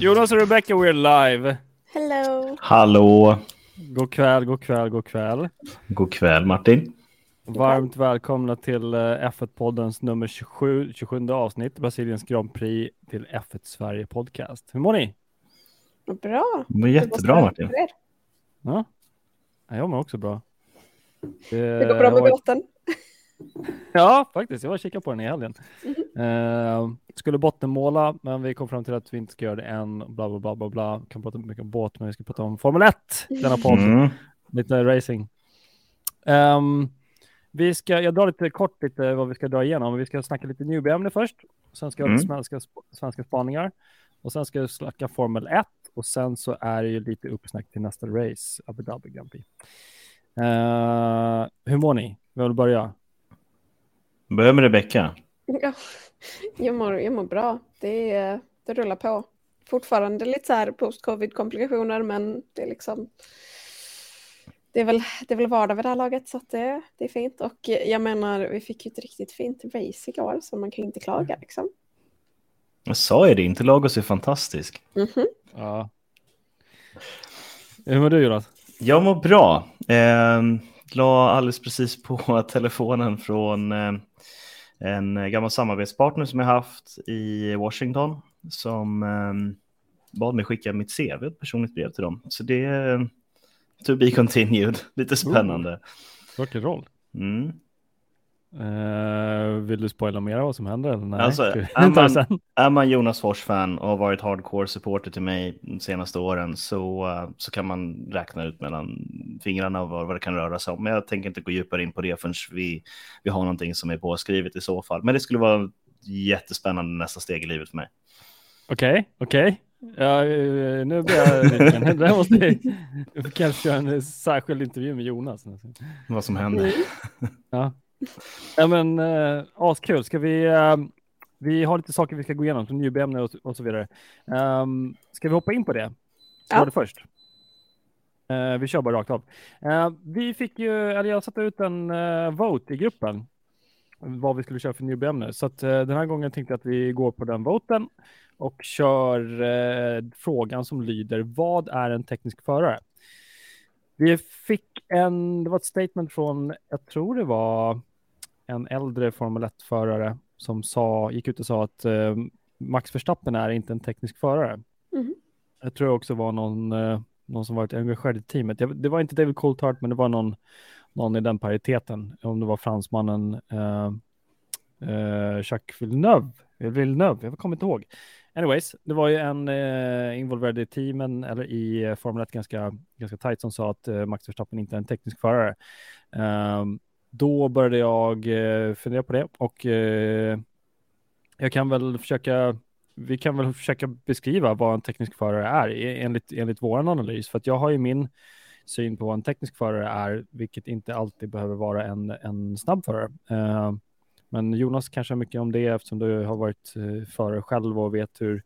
Jonas och Rebecca, we're live. Hello. Hallå! God kväll, god kväll, god kväll. God kväll Martin. Varmt välkomna till eh, F1-poddens nummer 27, 27 avsnitt, Brasiliens Grand Prix till F1 Sverige Podcast. Hur mår ni? Bra. Det var jättebra Martin. Ja, jag mår också bra. Det går bra med båten. Ja, faktiskt. Jag var och kikade på den i helgen. Uh, skulle bottenmåla, men vi kom fram till att vi inte ska göra det än. Bla, bla, bla, bla, bla. Kan prata mycket om båt, men vi ska prata om Formel 1. Denna podd. Mm. Lite racing. Um, vi ska, jag drar lite kort lite vad vi ska dra igenom. Vi ska snacka lite newbie-ämne först. Sen ska vi Mm. ha svenska, svenska spaningar. Och sen ska vi snacka Formel 1. Och sen så är det ju lite uppsnack till nästa race, Abu Dhabi Grand Prix. Uh, hur mår ni? Vi vill börja. Börja med Rebecka. Ja, jag, mår, jag mår bra. Det, är- det rullar på. Fortfarande lite så här post-covid-komplikationer, men det är liksom... Det är väl, det är väl vardag vid det här laget, så att det, det är fint. Och jag menar, vi fick ju ett riktigt fint race igår, så man kan ju inte klaga liksom. Jag sa ju det, Interlagos är fantastisk. Mhm. Ja. Hur mår du Jonas? Jag mår bra. Eh, la alldeles precis på telefonen från eh, en gammal samarbetspartner som jag haft i Washington som eh, bad mig skicka mitt CV, ett personligt brev till dem. Så det är to be continued, lite spännande. Rock'n'roll. Mm. Uh, vill du spoila mer vad som händer? Eller nej? Alltså, är man-? Är man Jonas Fors-fan och har varit hardcore supporter till mig de senaste åren så, eh, så kan man räkna ut mellan fingrarna vad, vad det kan röra sig om. Men jag tänker inte gå djupare in på det förrän vi, vi har någonting som är påskrivet i så fall. Men det skulle vara jättespännande nästa steg i livet för mig. Okej, okej. Ja, eh, nu blir jag nyfiken. Det måste vi vi kanske köra en särskild intervju med Jonas. Vad som händer. Ja, ja men uh, askul. Ska vi, eh, vi har lite saker vi ska gå igenom som newbie-ämne och, och så vidare. Um, ska vi hoppa in på det? Ska Ja. var det först? Eh, vi kör bara rakt av. Eh, vi fick ju, eller jag satte ut en eh, vote i gruppen vad vi skulle köra för newbie-ämne. Så att, den här gången tänkte jag att vi går på den voten och kör frågan som lyder vad är en teknisk förare? Vi fick en, det var ett statement från, jag tror det var en äldre Formel 1-förare som sa, gick ut och sa att Max Verstappen är inte en teknisk förare. Mhm. Jag tror också var någon, någon som varit engagerad i teamet. Jag, det var inte David Coulthard, men det var någon, någon i den pariteten. Om det var fransmannen eh, eh, Jacques Villeneuve, eh, Villeneuve, jag kommer inte ihåg. Anyways, det var ju en eh, involverad i teamen eller i eh, Formel 1 ganska, ganska tajt som sa att eh, Max Verstappen inte är en teknisk förare. Eh, då började jag eh, fundera på det och eh, jag kan väl försöka vi kan väl försöka beskriva vad en teknisk förare är e- enligt, enligt vår analys. För att jag har ju min syn på vad en teknisk förare är, vilket inte alltid behöver vara en, en snabb förare. Eh, men Jonas kanske har mycket om det eftersom du har varit eh, förare själv och vet hur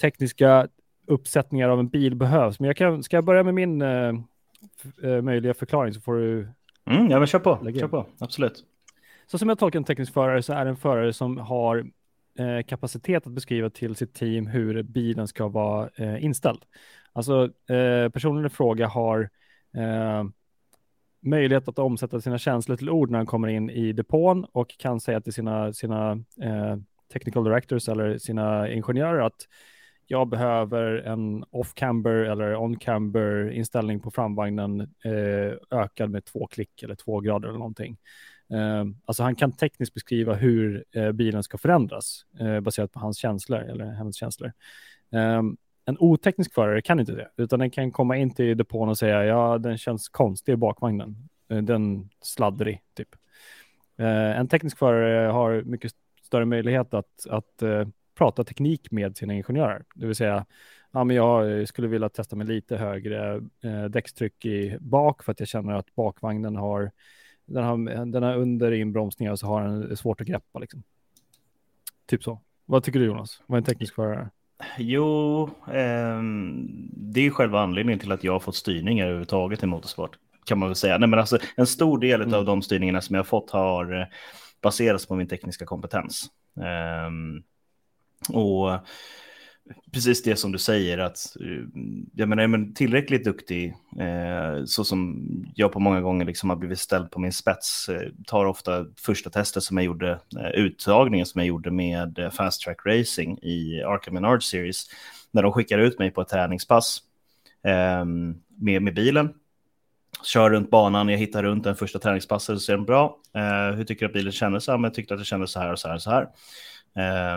tekniska uppsättningar av en bil behövs. Men jag kan, ska jag börja med min eh, möjliga förklaring så får du Mm, ja, men kör på. Kör på. Absolut. så som jag tolkar en teknisk förare så är det en förare som har eh, kapacitet att beskriva till sitt team hur bilen ska vara eh, inställd. Alltså eh, personen i fråga har eh, möjlighet att omsätta sina känslor till ord när han kommer in i depån och kan säga till sina, sina eh, technical directors eller sina ingenjörer att jag behöver en off-camber eller on-camber inställning på framvagnen eh, ökad med två klick eller två grader eller någonting. Eh, alltså han kan tekniskt beskriva hur eh, bilen ska förändras eh, baserat på hans känslor eller hennes känslor. Eh, en oteknisk förare kan inte det, utan den kan komma in till depån och säga ja, den känns konstig i bakvagnen. Eh, den sladdrig typ. Eh, en teknisk förare har mycket större möjlighet att, att eh, prata teknik med sina ingenjörer, det vill säga ja, men jag eh, skulle vilja testa med lite högre eh, däckstryck i bak för att jag känner att bakvagnen har den har, den har under inbromsningar så har den svårt att greppa liksom. Typ så. Vad tycker du Jonas? Vad är en teknisk förare? Jo, ehm, det är själva anledningen till att jag har fått styrningar överhuvudtaget i motorsport. Kan man väl säga. Nej, men alltså, en stor del Mm. av de styrningarna som jag har fått har eh, baserats på min tekniska kompetens. Ehm, och precis det som du säger, att eh, jag menar, är man tillräckligt duktig, eh, så som jag på många gånger liksom har blivit ställd på min spets, eh, tar ofta första testet som jag gjorde, eh, uttagningen som jag gjorde med eh, Fast Track Racing i Arkham Menard Series, när de skickar ut mig på ett träningspass eh, med, med bilen, kör runt banan, jag hittar runt den första träningspasset och ser den bra. Eh, hur tycker du att bilen kändes? Ja, men jag tyckte att det kändes så här och så här och så här.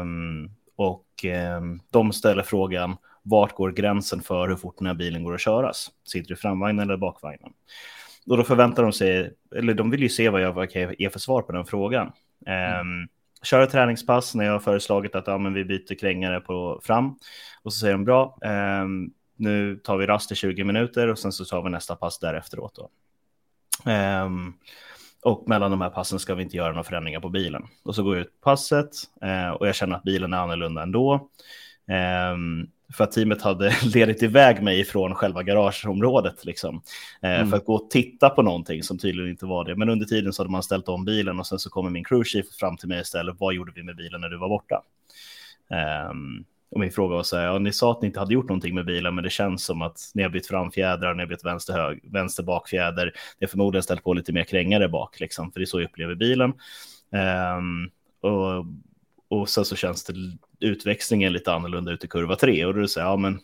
Um, och eh, de ställer frågan vart går gränsen för hur fort den här bilen går att köras? Sitter du i framvagnen eller bakvagnen? Och då förväntar de sig, eller de vill ju se vad jag, kan ge för svar på den frågan. Mm. Eh, kör ett träningspass när jag har föreslagit att ja, men vi byter krängare på fram. Och så säger de bra, eh, nu tar vi rast i 20 minuter och sen så tar vi nästa pass därefteråt. Då. Um, och mellan de här passen ska vi inte göra några förändringar på bilen. Och så går jag ut passet eh, och jag känner att bilen är annorlunda ändå. Eh, för att teamet hade ledit iväg mig från själva garageområdet liksom, eh, mm. för att gå och titta på någonting som tydligen inte var det. Men under tiden så hade man ställt om bilen och sen så kommer min crew chief fram till mig istället. Vad gjorde vi med bilen när du var borta? Och min fråga var så här, ja, ni sa att ni inte hade gjort någonting med bilen, men det känns som att ni har bytt framfjädrar, ni har bytt vänster, hög, vänster bakfjäder, ni har förmodligen ställt på lite mer krängare bak, liksom, för det är så jag upplever bilen. Um, och, och sen så känns det utväxlingen lite annorlunda ut i kurva 3 och då säger ja men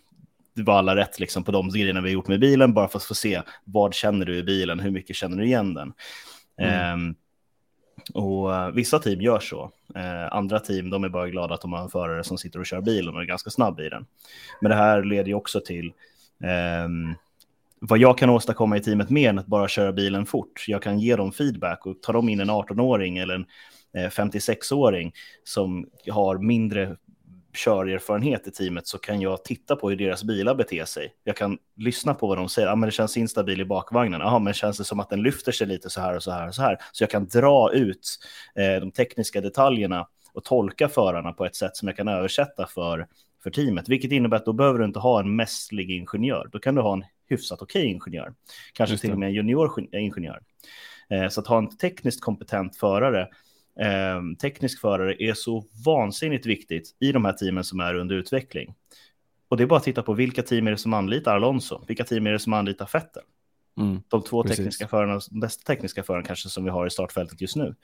det var alla rätt liksom på de grejerna vi har gjort med bilen, bara för att få se vad känner du i bilen, hur mycket känner du igen den? Mm. Um, och uh, vissa team gör så. Uh, andra team de är bara glada att de har en förare som sitter och kör bilen och är ganska snabb i den. Men det här leder ju också till um, vad jag kan åstadkomma i teamet mer än att bara köra bilen fort. Jag kan ge dem feedback och tar de in en 18-åring eller en eh, 56-åring som har mindre körerfarenhet i teamet så kan jag titta på hur deras bilar beter sig. Jag kan lyssna på vad de säger. Ja, men det känns instabil i bakvagnen. Ja, men känns det som att den lyfter sig lite så här och så här och så här. Så jag kan dra ut eh, de tekniska detaljerna och tolka förarna på ett sätt som jag kan översätta för, för teamet. Vilket innebär att då behöver du inte ha en mästlig ingenjör. Då kan du ha en hyfsat okej okay ingenjör. Kanske till och med en junior ingenjör. Eh, så att ha en tekniskt kompetent förare eh, teknisk förare är så vansinnigt viktigt i de här teamen som är under utveckling. Och det är bara att titta på vilka team är det som anlitar Alonso, vilka team är det som anlitar Vettel. Mm, de två precis. tekniska förarna, de bästa tekniska förarna kanske som vi har i startfältet just nu.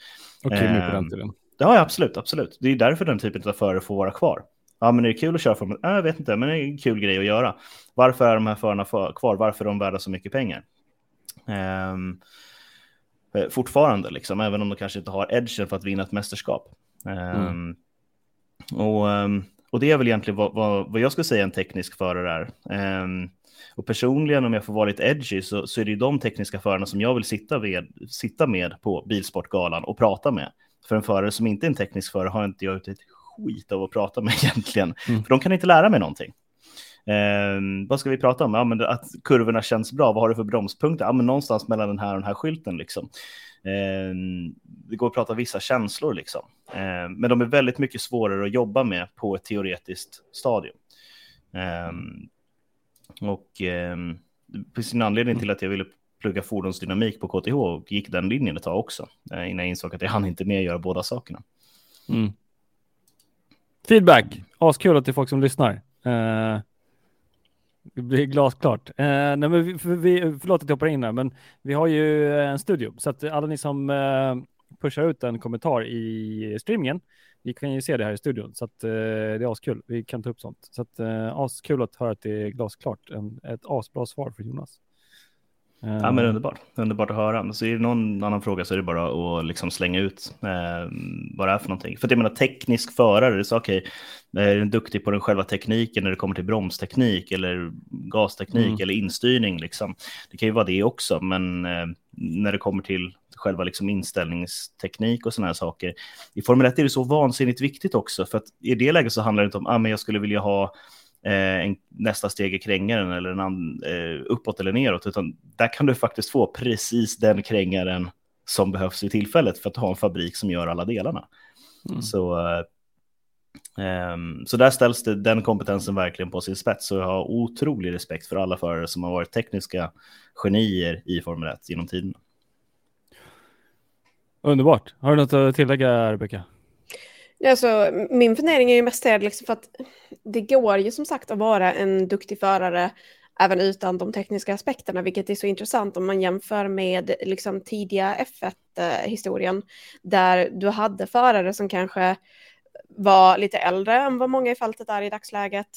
Och Kimi eh, på den tiden. Ja, absolut, absolut. Det är därför den typen av förare får vara kvar. Ja, men är det kul att köra för dem? Jag vet inte, men det är en kul grej att göra. Varför är de här förarna kvar? Varför är de värda så mycket pengar? Um, fortfarande, liksom, även om de kanske inte har edgen för att vinna ett mästerskap. Mm. Um, och, um, och det är väl egentligen vad, vad, vad jag skulle säga en teknisk förare är. Um, och personligen, om jag får vara lite edgy, så, så är det ju de tekniska förarna som jag vill sitta, med, sitta med på Bilsportgalan och prata med. För en förare som inte är en teknisk förare har inte jag ut ett skit av att prata med egentligen. Mm. För de kan inte lära mig någonting. Eh, vad ska vi prata om? Ja, men att kurvorna känns bra. Vad har du för bromspunkter? Ja, men någonstans mellan den här och den här skylten. Liksom. Eh, det går att prata vissa känslor, liksom. Eh, men de är väldigt mycket svårare att jobba med på ett teoretiskt stadium. Ehm, och det finns en anledning till att jag ville plugga fordonsdynamik på KTH och gick den linjen ett tag också, eh, innan jag insåg att jag hann inte med att göra båda sakerna. Mm. Feedback, askul att det är folk som lyssnar. Uh, det blir glasklart. Eh, nej, men vi, för vi, förlåt att jag hoppar in här, men vi har ju eh, en studio så att alla ni som eh, pushar ut en kommentar i streamingen, vi kan ju se det här i studion så att eh, det är askul. Vi kan ta upp sånt så att eh, askul att höra att det är glasklart. En, ett asbra svar för Jonas. Ja, men underbart. Underbart att höra. Så är det någon annan fråga så är det bara att liksom slänga ut eh, vad det är för någonting. För att jag menar teknisk förare, det är så okej, okay, är den duktig på den själva tekniken när det kommer till bromsteknik eller gasteknik mm. eller instyrning liksom. Det kan ju vara det också, men eh, när det kommer till själva liksom inställningsteknik och sådana här saker. I Formel 1 är det så vansinnigt viktigt också, för att i det läget så handlar det inte om, ah, men jag skulle vilja ha eh, en, nästa steg i krängaren eller en an, eh, uppåt eller neråt, utan där kan du faktiskt få precis den krängaren som behövs vid tillfället för att ha en fabrik som gör alla delarna. Mm. Så, eh, Um, så där ställs det, den kompetensen verkligen på sin spets. Så jag har otrolig respekt för alla förare som har varit tekniska genier i Formel 1 genom tiden. Underbart. Har du något att tillägga, Rebecka? Alltså, min fundering är ju mest liksom för att det går ju som sagt att vara en duktig förare även utan de tekniska aspekterna, vilket är så intressant om man jämför med liksom, tidiga F1-historien, där du hade förare som kanske var lite äldre än vad många i fältet är i dagsläget.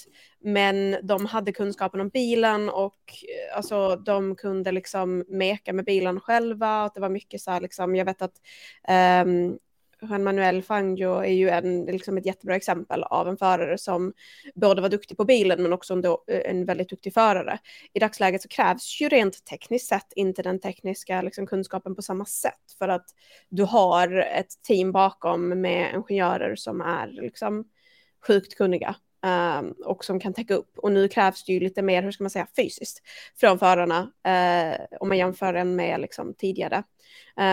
Men de hade kunskapen om bilen och eh, alltså, de kunde liksom meka med bilen själva. Och det var mycket så här, liksom, jag vet att um, Juan Manuel Fangio är ju en, liksom ett jättebra exempel av en förare som både var duktig på bilen men också en, eh, en väldigt duktig förare. I dagsläget så krävs ju rent tekniskt sett inte den tekniska liksom, kunskapen på samma sätt för att du har ett team bakom med ingenjörer som är liksom, sjukt kunniga um, och som kan täcka upp. Och nu krävs det ju lite mer, hur ska man säga, fysiskt från förarna uh, om man jämför den med liksom, tidigare. Uh,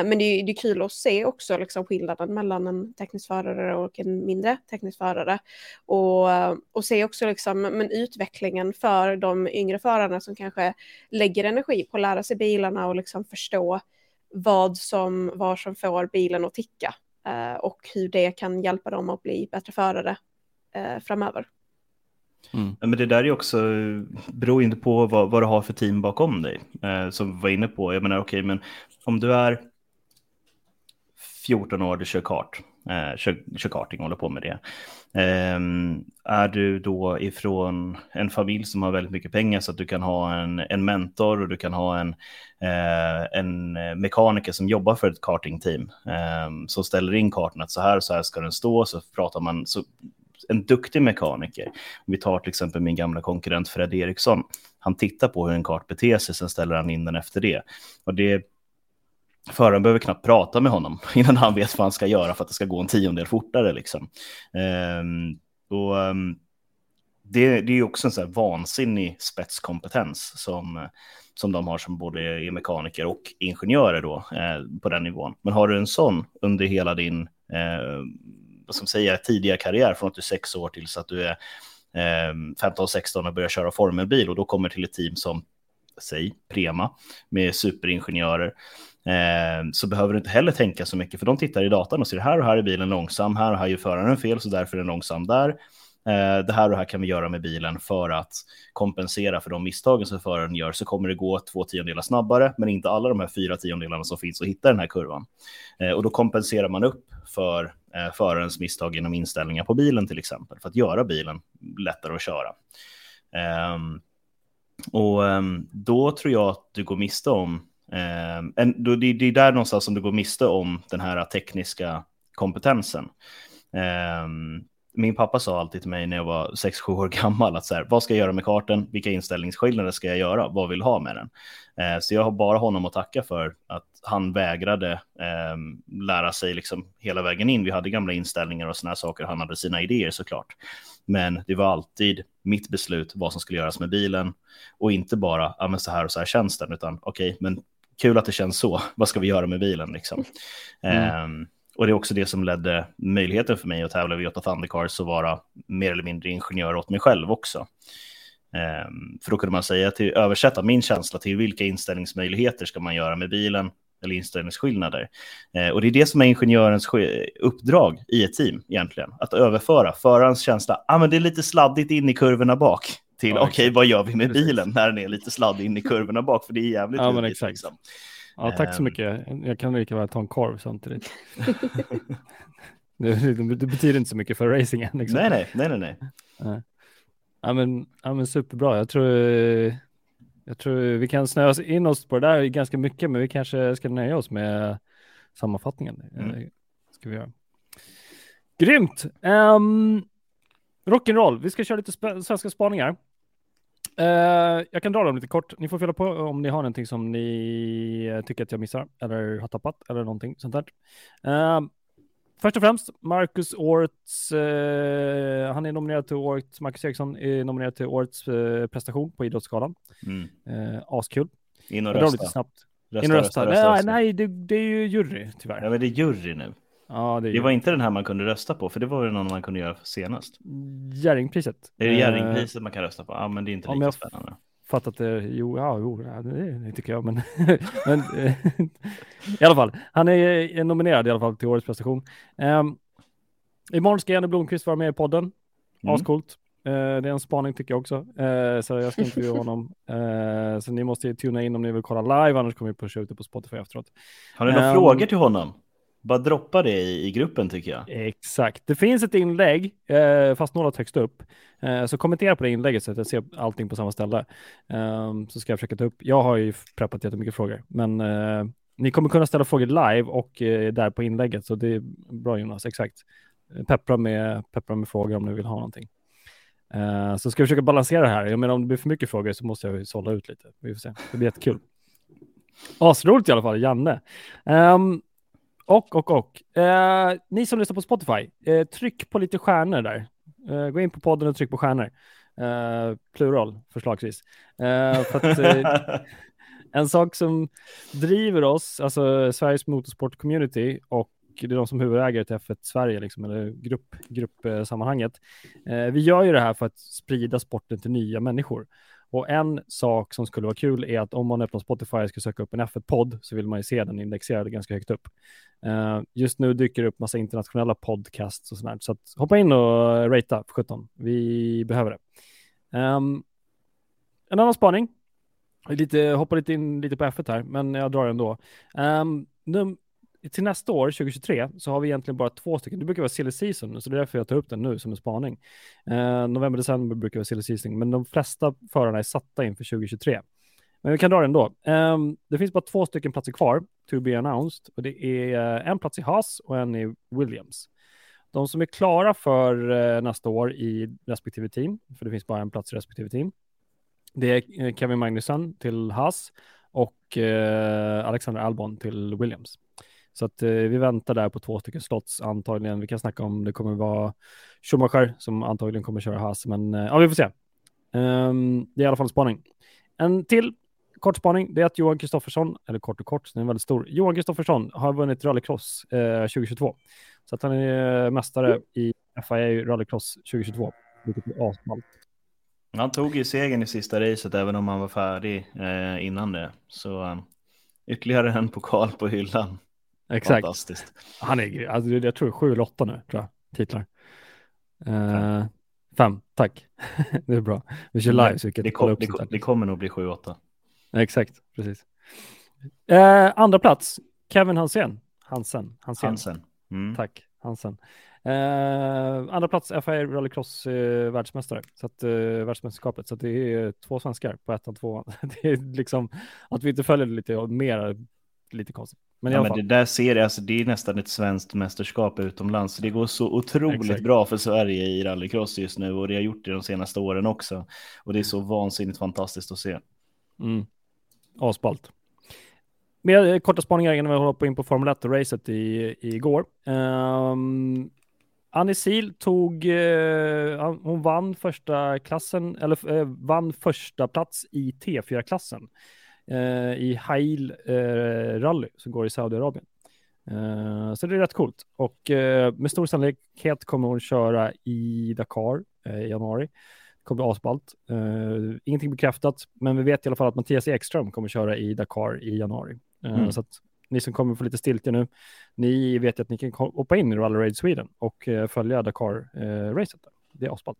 men det är, det är kul att se också liksom, skillnaden mellan en teknisk förare och en mindre teknisk förare. Och, eh, och se också liksom, men utvecklingen för de yngre förarna som kanske lägger energi på att lära sig bilarna och liksom förstå vad som, vad som får bilen att ticka eh, och hur det kan hjälpa dem att bli bättre förare framöver. Mm. Men det där är också, beror inte på vad, vad du har för team bakom dig. Eh, som vi var inne på, jag menar okej, okay, men om du är 14 år, du kör kart, eh, kör, kör karting och håller på med det. Eh, är du då ifrån en familj som har väldigt mycket pengar så att du kan ha en, en mentor och du kan ha en, eh, en mekaniker som jobbar för ett kartingteam eh, som ställer in kartan att så här så här ska den stå, så pratar man, så en duktig mekaniker. Vi tar till exempel min gamla konkurrent Fred Eriksson. Han tittar på hur en kart beter sig, sen ställer han in den efter det. Och det Föraren behöver knappt prata med honom innan han vet vad han ska göra för att det ska gå en tiondel fortare. Liksom. Um, och, um, det, det, är också en sån här vansinnig spetskompetens som, som de har som både är mekaniker och ingenjörer då, eh, på den nivån. Men har du en sån under hela din eh, vad ska man säga, tidiga karriär från att du är sex år tills att du är eh, 15-16 och börjar köra formelbil och då kommer till ett team som, säg, Prema med superingenjörer. Eh, så behöver du inte heller tänka så mycket, för de tittar i datan och ser här och här är bilen långsam, här och här gör föraren fel, så därför är den långsam där. Eh, det här och här kan vi göra med bilen för att kompensera för de misstagen som föraren gör så kommer det gå två tiondelar snabbare, men inte alla de här fyra tiondelarna som finns att hitta den här kurvan. Eh, och då kompenserar man upp för eh, förarens misstag genom inställningar på bilen till exempel, för att göra bilen lättare att köra. Ehm, och ehm, då tror jag att du går miste om, ehm, en, då, det, det är där någonstans som du går miste om den här tekniska kompetensen ehm, min pappa sa alltid till mig när jag var 6-7 år gammal att så här, vad ska jag göra med kartan? Vilka inställningsskillnader ska jag göra? Vad vill ha med den? Eh, så jag har bara honom att tacka för att han vägrade eh, lära sig liksom hela vägen in. Vi hade gamla inställningar och sådana saker. Han hade sina idéer såklart. Men det var alltid mitt beslut vad som skulle göras med bilen och inte bara ja, men så här och så här känns den, utan okej, okay, men kul att det känns så. Vad ska vi göra med bilen liksom? Mm. Eh, och det är också det som ledde möjligheten för mig att tävla vid Jota Thundercars och vara mer eller mindre ingenjör åt mig själv också. Um, för då kunde man säga till översätta min känsla till vilka inställningsmöjligheter ska man göra med bilen eller inställningsskillnader. Uh, och det är det som är ingenjörens uppdrag i ett team egentligen, att överföra förarens känsla, ah, men det är lite sladdigt in i kurvorna bak, till ja, okej, okay, vad gör vi med Precis. bilen när den är lite sladdig in i kurvorna bak, för det är jävligt ja, men exakt. Liksom. Ja, tack så ehm. mycket. Jag kan lika väl ta en korv samtidigt. det, det, betyder inte så mycket för racingen. Liksom. Nej, nej, nej, nej. nej. Ja, men, ja, men superbra. Jag tror, jag tror vi kan snöa in oss på det där ganska mycket, men vi kanske ska nöja oss med sammanfattningen. Mm. Ska vi göra. Grymt! Um, rock'n'roll. Vi ska köra lite sp svenska spaningar. Uh, jag kan dra dem lite kort. Ni får fylla på om ni har någonting som ni eh, tycker att jag missar eller har tappat eller någonting sånt där. Uh, först och främst, Marcus Orts, uh, han är nominerad till årets, Marcus Eriksson är nominerad till årets prestation på Idrottsgalan. Mm. askul. In och rösta. Lite snabbt. Rösta, In och rösta. rösta, rösta, nej, nej det, det, är ju jury tyvärr. Ja, men det är jury nu. Ja, det, det var inte den här man kunde rösta på, för det var ju någon man kunde göra senast. Järingpriset. Är det Jerringpriset uh, man kan rösta på? Ja, men det är inte lika spännande. Fattat det, jo, ja, jo, det, tycker jag, men, men eh, i alla fall, han är nominerad i alla fall till årets prestation. Um, Imorgon ska Janne Blomqvist vara med i podden. Mm. Ascoolt. Eh, det är en spaning tycker jag också. Eh, så jag ska intervjua honom. Eh, så ni måste ju tuna in om ni vill kolla live, annars kommer vi pusha ut det på Spotify efteråt. Har ni några Ehm. frågor till honom? Bara droppa det i, i gruppen tycker jag. Exakt. Det finns ett inlägg, eh, fast något högst upp. Eh, så kommentera på det inlägget så att jag ser allting på samma ställe. Eh, så ska jag försöka ta upp. Jag har ju preppat jättemycket frågor, men eh, ni kommer kunna ställa frågor live och eh, där på inlägget. Så det är bra Jonas, exakt. Eh, peppra med, peppra med frågor om ni vill ha någonting. Eh, så ska vi försöka balansera det här. Jag menar om det blir för mycket frågor så måste jag ju sålla ut lite. Vi får se. Det blir jättekul. Asroligt i alla fall, Janne. Ehm, och, och, och. Eh, ni som lyssnar på Spotify, eh, tryck på lite stjärnor där. Eh, gå in på podden och tryck på stjärnor. Eh, plural, förslagsvis. Eh, för att, eh, en sak som driver oss, alltså Sveriges motorsport-community och det är de som huvudägare till F1 Sverige, liksom, eller grupp, gruppsammanhanget. Vi gör ju det här för att sprida sporten till nya människor. Och en sak som skulle vara kul är att om man öppnar Spotify och ska söka upp en F1-podd så vill man ju se den indexerad ganska högt upp. Uh, just nu dyker det upp massa internationella podcasts och sånt så att hoppa in och ratea för 17. Vi behöver det. Um, en annan spaning. Lite, hoppar lite in lite på F1 här, men jag drar ändå. Um, num- till nästa år, 2023, så har vi egentligen bara två stycken. Det brukar vara silly season, så det är därför jag tar upp den nu som en spaning. Eh, november, december brukar vara silly season, men de flesta förarna är satta inför 2023. Men vi kan dra det ändå. Um, ehm, det finns bara två stycken platser kvar, to be announced, och det är uh, en plats i Haas och en i Williams. De som är klara för uh, nästa år i respektive team, för det finns bara en plats i respektive team, det är eh, Kevin Magnusson till Haas och Alexander Albon till Williams. Så att eh, vi väntar där på två stycken slots antagligen. Vi kan snacka om det kommer vara Schumacher som antagligen kommer köra Haas, men eh, ja, vi får se. Um, det är i alla fall en spaning. En till kort spaning, det är att Johan Kristoffersson, eller kort och kort, den är väldigt stor. Johan Kristoffersson har vunnit rallycross eh, 2022. Så att han är eh, mästare i FIA rallycross 2022, vilket är asballt. Han tog ju segern i sista racet även om han var färdig eh, innan det. Så um, ytterligare en pokal på hyllan. Exakt. Fantastiskt. Han är, alltså, jag tror sju eller åtta nu, tror jag, titlar. Uh, fem, tack. det är bra. Vi kör live så vi kan det, kom, det, kom, det kommer nog bli sju, åtta. Exakt, precis. Uh, andra plats, Kevin Hansen. Hansen. Hansen. Hansen. Mm. Tack, Hansen. Uh, andra plats FIA rallycross uh, världsmästare, så att, uh, världsmästerskapet, så att det är två svenskar på ettan, tvåan. det är liksom att vi inte följer lite mer, lite konstigt. Men, ja, men det där ser det, alltså, det är nästan ett svenskt mästerskap utomlands. Det går så otroligt Exakt. bra för Sverige i rallycross just nu och det har gjort det de senaste åren också. Och det är så vansinnigt fantastiskt att se. Mm. Asballt. Mer korta spaningar innan vi hoppar in på Formel 1 och racet i, i igår. Um, Annie Sil tog, uh, hon vann första klassen, eller uh, vann första plats i T4-klassen uh, i Hail rally som går i Saudiarabien. så det är rätt coolt och med stor sannolikhet kommer hon köra i Dakar i januari. Det kommer bli asballt. Ingenting bekräftat, men vi vet i alla fall att Mattias Ekström kommer köra i Dakar i januari. Mm. Så att ni som kommer få lite stiltje nu, ni vet att ni kan hoppa in i Rally Raid Sweden och följa Dakar-racet. det är asballt.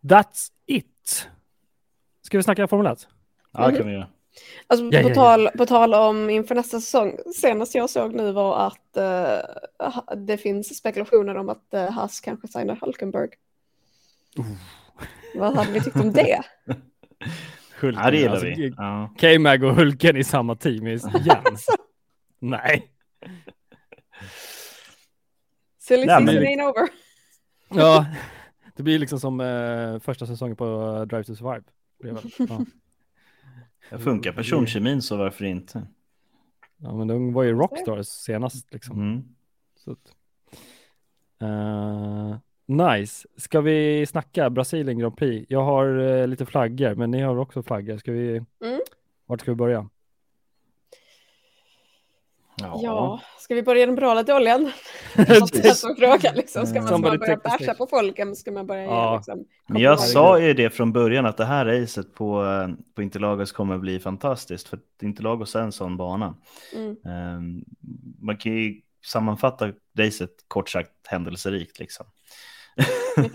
That's it. Ska vi snacka Formel 1? Ja, det kan vi göra. Alltså, Ja, på, ja, ja. Tal, på tal om inför nästa säsong, senast jag såg nu var att eh, det finns spekulationer om att uh, Haas kanske signar Hulkenberg. Vad hade ni tyckt om det? Hulken, Ja, det gillar alltså, vi. Ja. K-Mag och Hulken i samma team igen. Nej. Silly men season det- ain't over. Ja, det blir liksom som eh, första säsongen på Drive to Survive. Det är väl- Ja. Det funkar personkemin så varför inte? ja, men de var ju Rockstars senast liksom. Mm. Så att, eh, nice. Ska vi snacka Brasilien Grand Prix? Jag har eh, lite flaggor, men ni har också flaggor. Ska vi? Mm. Vart ska vi börja? Ja, ska vi börja den bra eller dåliga? Precis. Det är som frågan, liksom. Ska man Somebody bara börja stage. på folk eller ska man börja Ja. liksom, Men jag sa ju det från början att det här racet på, på Interlagos kommer bli fantastiskt för Interlagos är en sån bana. Mm. Ehm, man kan ju sammanfattar racet kort sagt händelserikt liksom.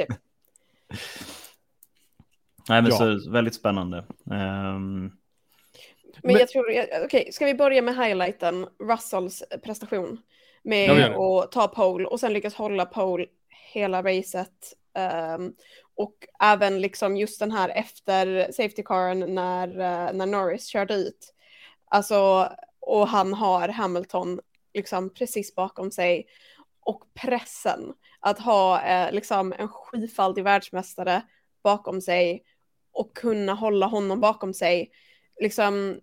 Nej, men Ja. så väldigt spännande. Ehm, Men Men- jag tror, okej, ska vi börja med highlighten, Russells prestation med att ta pole och sen lyckas hålla pole hela racet. ehm, och även liksom just den här efter safety caren när, eh, när Norris körde ut. Alltså, och han har Hamilton liksom precis bakom sig. Och pressen att ha eh, liksom en sjufaldig världsmästare bakom sig och kunna hålla honom bakom sig. Liksom,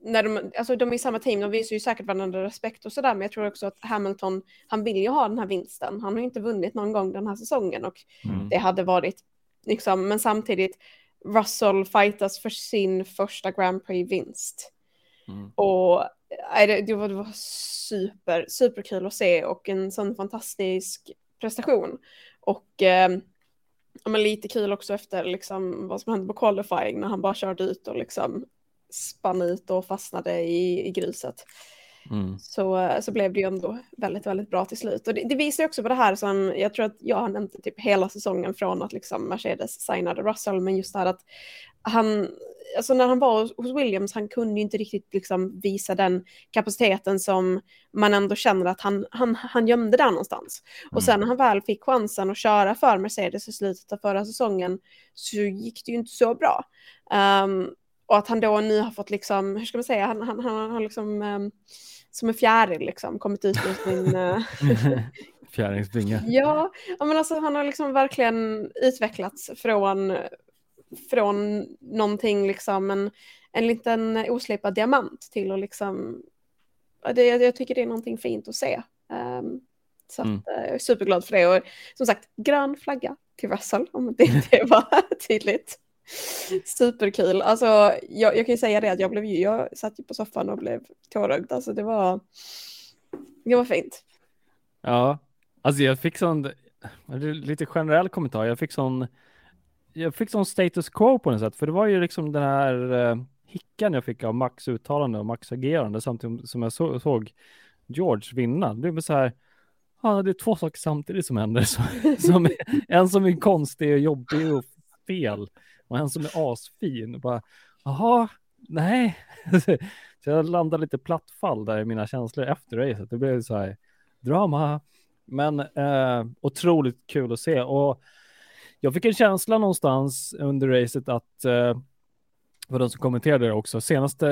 när de, alltså de är i samma team, de visar ju säkert varandra respekt och sådär, men jag tror också att Hamilton, han vill ju ha den här vinsten. Han har inte vunnit någon gång den här säsongen och mm. det hade varit, liksom, men samtidigt, Russell fightas för sin första Grand Prix-vinst. Mm. Och det, det, var, det var super, superkul att se och en sån fantastisk prestation. Och eh, ja, men lite kul också efter liksom, vad som hände på qualifying när han bara körde ut och liksom spann ut och fastnade i, i gruset. Mm. Så, så blev det ju ändå väldigt, väldigt bra till slut. Och det, det visar också på det här som jag tror att jag har nämnt typ hela säsongen från att liksom Mercedes signade Russell, men just det här att han, alltså när han var hos- Williams, han kunde ju inte riktigt liksom visa den kapaciteten som man ändå känner att han, han, han gömde där någonstans. Och sen när han väl fick chansen att köra för Mercedes i slutet av förra säsongen så gick det ju inte så bra. Ehm, och att han då nu har fått liksom, hur ska man säga, han, han, han har liksom ehm, som en fjäril liksom kommit ut ur sin... eh, Fjäringsvinge. ja, ja, men alltså han har liksom verkligen utvecklats från, från någonting liksom, en, en liten oslipad diamant till att liksom, det, jag tycker det är någonting fint att se. Ehm, så Mm. eh, jag är superglad för det och som sagt, grön flagga till Russell om det inte var tydligt. Superkul. Alltså, jag, jag kan ju säga det att jag blev jag satt ju på soffan och blev tårögd. Alltså det var, det var fint. Ja, alltså jag fick sån, lite generell kommentar, jag fick sån, jag fick sån status quo på något sätt, för det var ju liksom den här eh, hickan jag fick av Max uttalande och Max agerande samtidigt som jag så, såg George vinna. Det blev så här, ja det är två saker samtidigt som händer, som, som, en som är konstig och jobbig och fel och en som är asfin. Och Bara, Jaha, nej. Så jag landade lite plattfall där i mina känslor efter racet. Det blev så här drama. Men eh, otroligt kul att se. Och jag fick en känsla någonstans under racet att eh, för de som kommenterade det också, senaste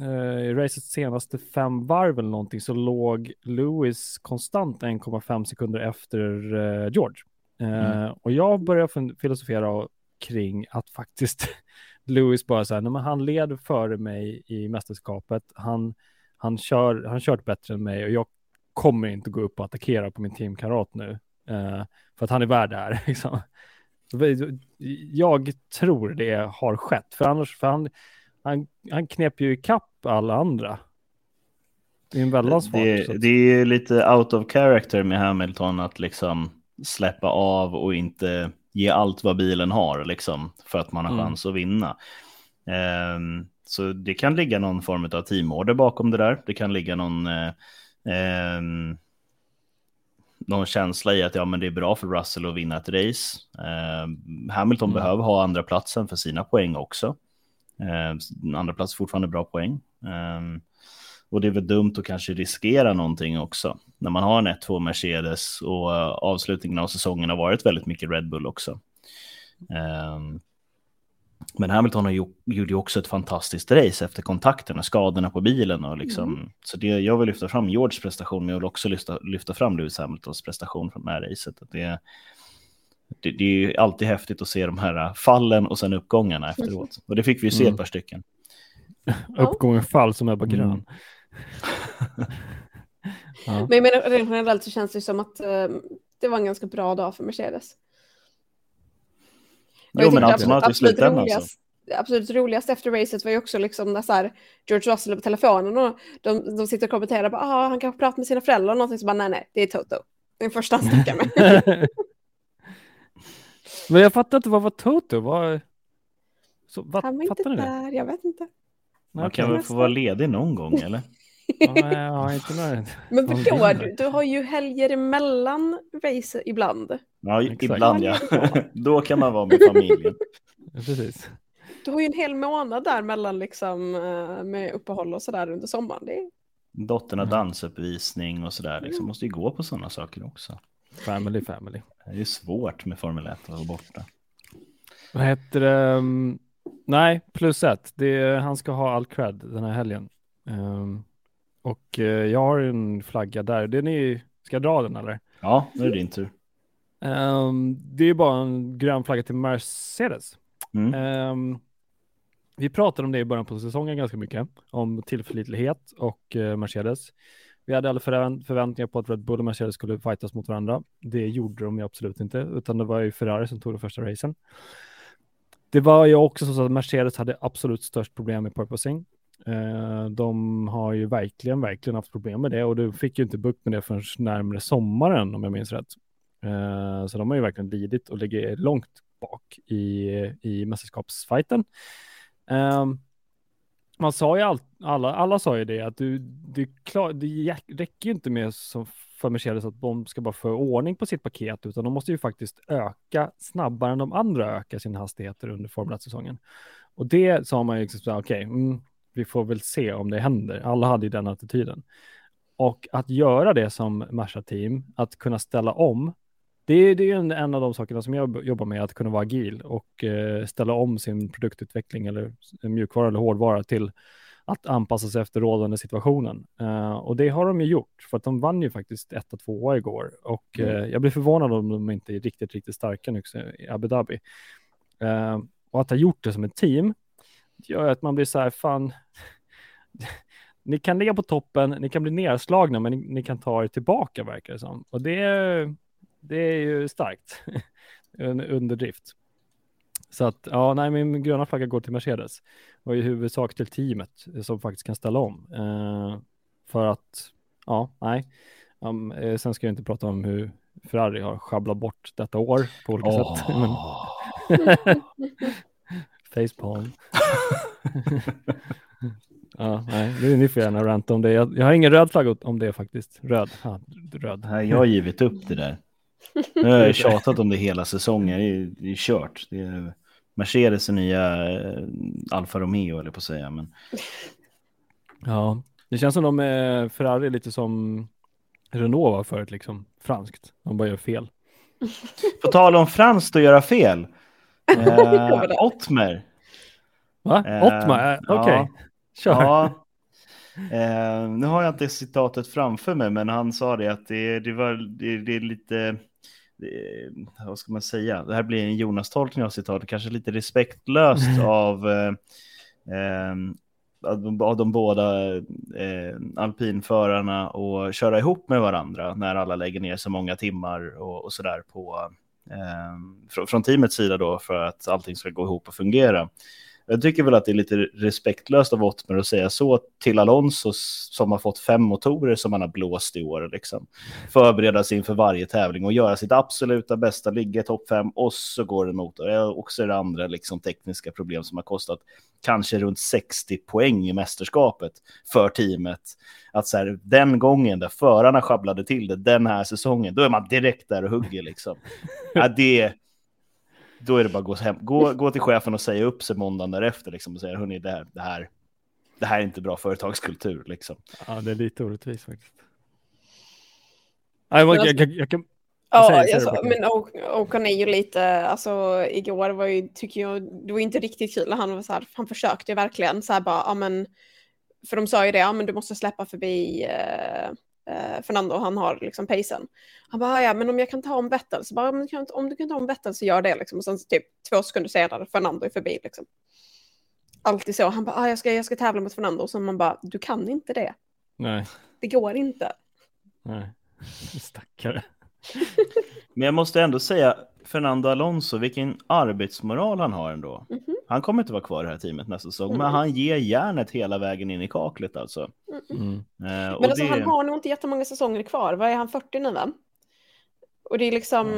eh, racets senaste fem varv eller någonting så låg Lewis konstant 1,5 sekunder efter eh, George. Eh, Och jag börjar fun- filosofera kring att faktiskt Lewis bara så här, nej, men han leder före mig i mästerskapet. Han, han kör, han kört bättre än mig och jag kommer inte gå upp och attackera på min teamkamrat nu. eh, för att han är värd det här. Liksom. Jag tror det har skett, för annars, för han, han, han knep ju ikapp alla andra. I en väldans så Det, att- det är lite out of character med Hamilton att liksom släppa av och inte ge allt vad bilen har liksom för att man har Mm. chans att vinna. Ehm, så det kan ligga någon form av teamorder bakom det där. Det kan ligga någon, eh, ehm, någon känsla i att ja, men det är bra för Russell att vinna ett race. Ehm, Hamilton Mm. behöver ha andra platsen för sina poäng också. Ehm, andra plats är fortfarande bra poäng. Och det är väl dumt att kanske riskera någonting också. När man har en 1-2 Mercedes och eh, avslutningen av säsongen har varit väldigt mycket Red Bull också. Ehm, men Hamilton har gjort, gjorde ju också ett fantastiskt race efter kontakten och skadorna på bilen. Och liksom, Så det, jag vill lyfta fram Georges prestation, men jag vill också lyfta, lyfta fram Lewis Hamiltons prestation från det här racet. Att det, det, det är ju alltid häftigt att se de här fallen och sen uppgångarna efteråt. Och det fick vi ju se Mm. ett par stycken. Uppgången fall som är bara grön. Mm. ja. Men jag menar, rent generellt så känns det som att eh, det var en ganska bra dag för Mercedes. Och jag Jo, men absolut, så. roligast, det absolut roligast efter racet var ju också liksom när så här, George Russell på telefonen och de, de sitter och kommenterar bara, ah, han kanske pratar med sina föräldrar och någonting så bara, nej, nej, det är Toto. Det är den första han snackar med. Men jag fattar inte, vad var Toto? Vad... Så, vad, Han var inte där, jag vet inte. Man kan väl få vara ledig någon gång eller? Ja, ja, inte nöjd. Men vinner. du, du har ju helger emellan race ibland. Ja, Exakt. ibland ja. Då kan man vara med familjen. Precis. Du har ju en hel månad där mellan liksom eh, med uppehåll och sådär under sommaren. Det är... Dottern har Mm. dansuppvisning och sådär. Liksom måste ju gå på sådana saker också. Family, family. Det är ju svårt med Formel 1 att vara borta. Vad heter det? Um, Nej, plus ett. Det är, han ska ha all cred den här helgen. Ehm, och eh, jag har en flagga där. Den är ska jag dra den eller? Ja, nu är det din tur. Ehm, det är bara en grön flagga till Mercedes. Mm. Ehm, vi pratade om det i början på säsongen ganska mycket, om tillförlitlighet och eh, Mercedes. Vi hade alla förvä- förväntningar på att Red Bull och Mercedes skulle fightas mot varandra. Det gjorde de ju absolut inte, utan det var ju Ferrari som tog den första racen. Det var ju också så att Mercedes hade absolut störst problem med purposing. Eh, de har ju verkligen, verkligen haft problem med det och du fick ju inte bukt med det förrän närmare sommaren om jag minns rätt. Eh, så de har ju verkligen lidit och ligger långt bak i, i mästerskapsfajten. Ehm, man sa ju allt, alla, alla sa ju det att du, du klar, det räcker ju inte med som för Mercedes att de ska bara få ordning på sitt paket, utan de måste ju faktiskt öka snabbare än de andra ökar sina hastigheter under Formel 1-säsongen. Och det sa man ju liksom så här, okej, mm, vi får väl se om det händer. Alla hade ju den attityden. Och att göra det som Merca-team, att kunna ställa om, det är, det är en, en av de sakerna som jag jobbar med, att kunna vara agil och eh, ställa om sin produktutveckling eller mjukvara eller hårdvara till att anpassa sig efter rådande situationen. Eh, och det har de ju gjort, för att de vann ju faktiskt 1 och 2 igår. Och eh, jag blir förvånad om de inte är riktigt, riktigt starka nu i Abu Dhabi. Eh, och att ha gjort det som ett team gör att man blir så här, fan, ni kan ligga på toppen, ni kan bli nedslagna, men ni, ni kan ta er tillbaka verkar det som. Och det, det är ju starkt, en underdrift. Så att, ja, nej, min gröna flagga går till Mercedes och i huvudsak till teamet som faktiskt kan ställa om. Eh, för att, ja, nej. Um, eh, sen ska jag inte prata om hur Ferrari har schabblat bort detta år på olika sätt. Men... Facepalm. ja, nej, ni, ni får gärna ranta om det. Jag, jag har ingen röd flagga om det faktiskt. Röd. Ja, röd. Nej, jag har givit upp det där. Nu har jag tjatat om det hela säsongen. Det är, det är kört. Det är Mercedes är nya eh, Alfa Romeo eller på att säga. Men Ja, det känns som de är Ferrari lite som Renault var förut, liksom franskt. De bara gör fel. på tal om franskt att göra fel. Eh, Ottmer. Va? Eh, Ottmar? Eh, Okej, ja. kör. Ja. Eh, nu har jag inte citatet framför mig, men han sa det att det, det var det, det är lite, det, vad ska man säga, det här blir en Jonas-tolkning av citatet, kanske lite respektlöst av, eh, eh, av, de, av de båda eh, alpinförarna och köra ihop med varandra när alla lägger ner så många timmar och, och sådär på Ehm, från, från teamets sida då för att allting ska gå ihop och fungera. Jag tycker väl att det är lite respektlöst av Ottmer att säga så till Alonso som har fått fem motorer som han har blåst i år. Liksom. Förbereda sig inför varje tävling och göra sitt absoluta bästa, ligga i topp fem och så går det motor. Och så är det andra liksom, tekniska problem som har kostat kanske runt 60 poäng i mästerskapet för teamet. Att så här, den gången där förarna sjabblade till det den här säsongen, då är man direkt där och hugger liksom. Ja, det då är det bara att gå, hem, gå, gå till chefen och säga upp sig måndagen därefter liksom, och säga hörni, det här, det, här, det här är inte bra företagskultur. Liksom. Ja, det är lite orättvist faktiskt. Jag, jag, jag, jag kan... Ja, alltså, men Ocon är ju lite, alltså igår var ju, tycker jag, det var inte riktigt kul. Han var så här, han försökte verkligen så här bara, ja men, för de sa ju det, ja men du måste släppa förbi eh, eh, Fernando, han har liksom pacen. Han bara, ja men om jag kan ta om Vettel, så bara, om du kan, om du kan ta om Vettel så gör det liksom. Och sen så typ två sekunder senare, Fernando är förbi liksom. Alltid så, han bara, ah, jag, ska, jag ska tävla mot Fernando, och så man bara, du kan inte det. Nej, Det går inte. nej. Stackare. Men jag måste ändå säga, Fernando Alonso, vilken arbetsmoral han har ändå. Mhm. Han kommer inte vara kvar i det här teamet nästa säsong, Mm. men han ger järnet hela vägen in i kaklet alltså. Mm. Eh, och Men alltså, det... han har nog inte jättemånga säsonger kvar. Vad är han, 40 nu va? Och det är liksom,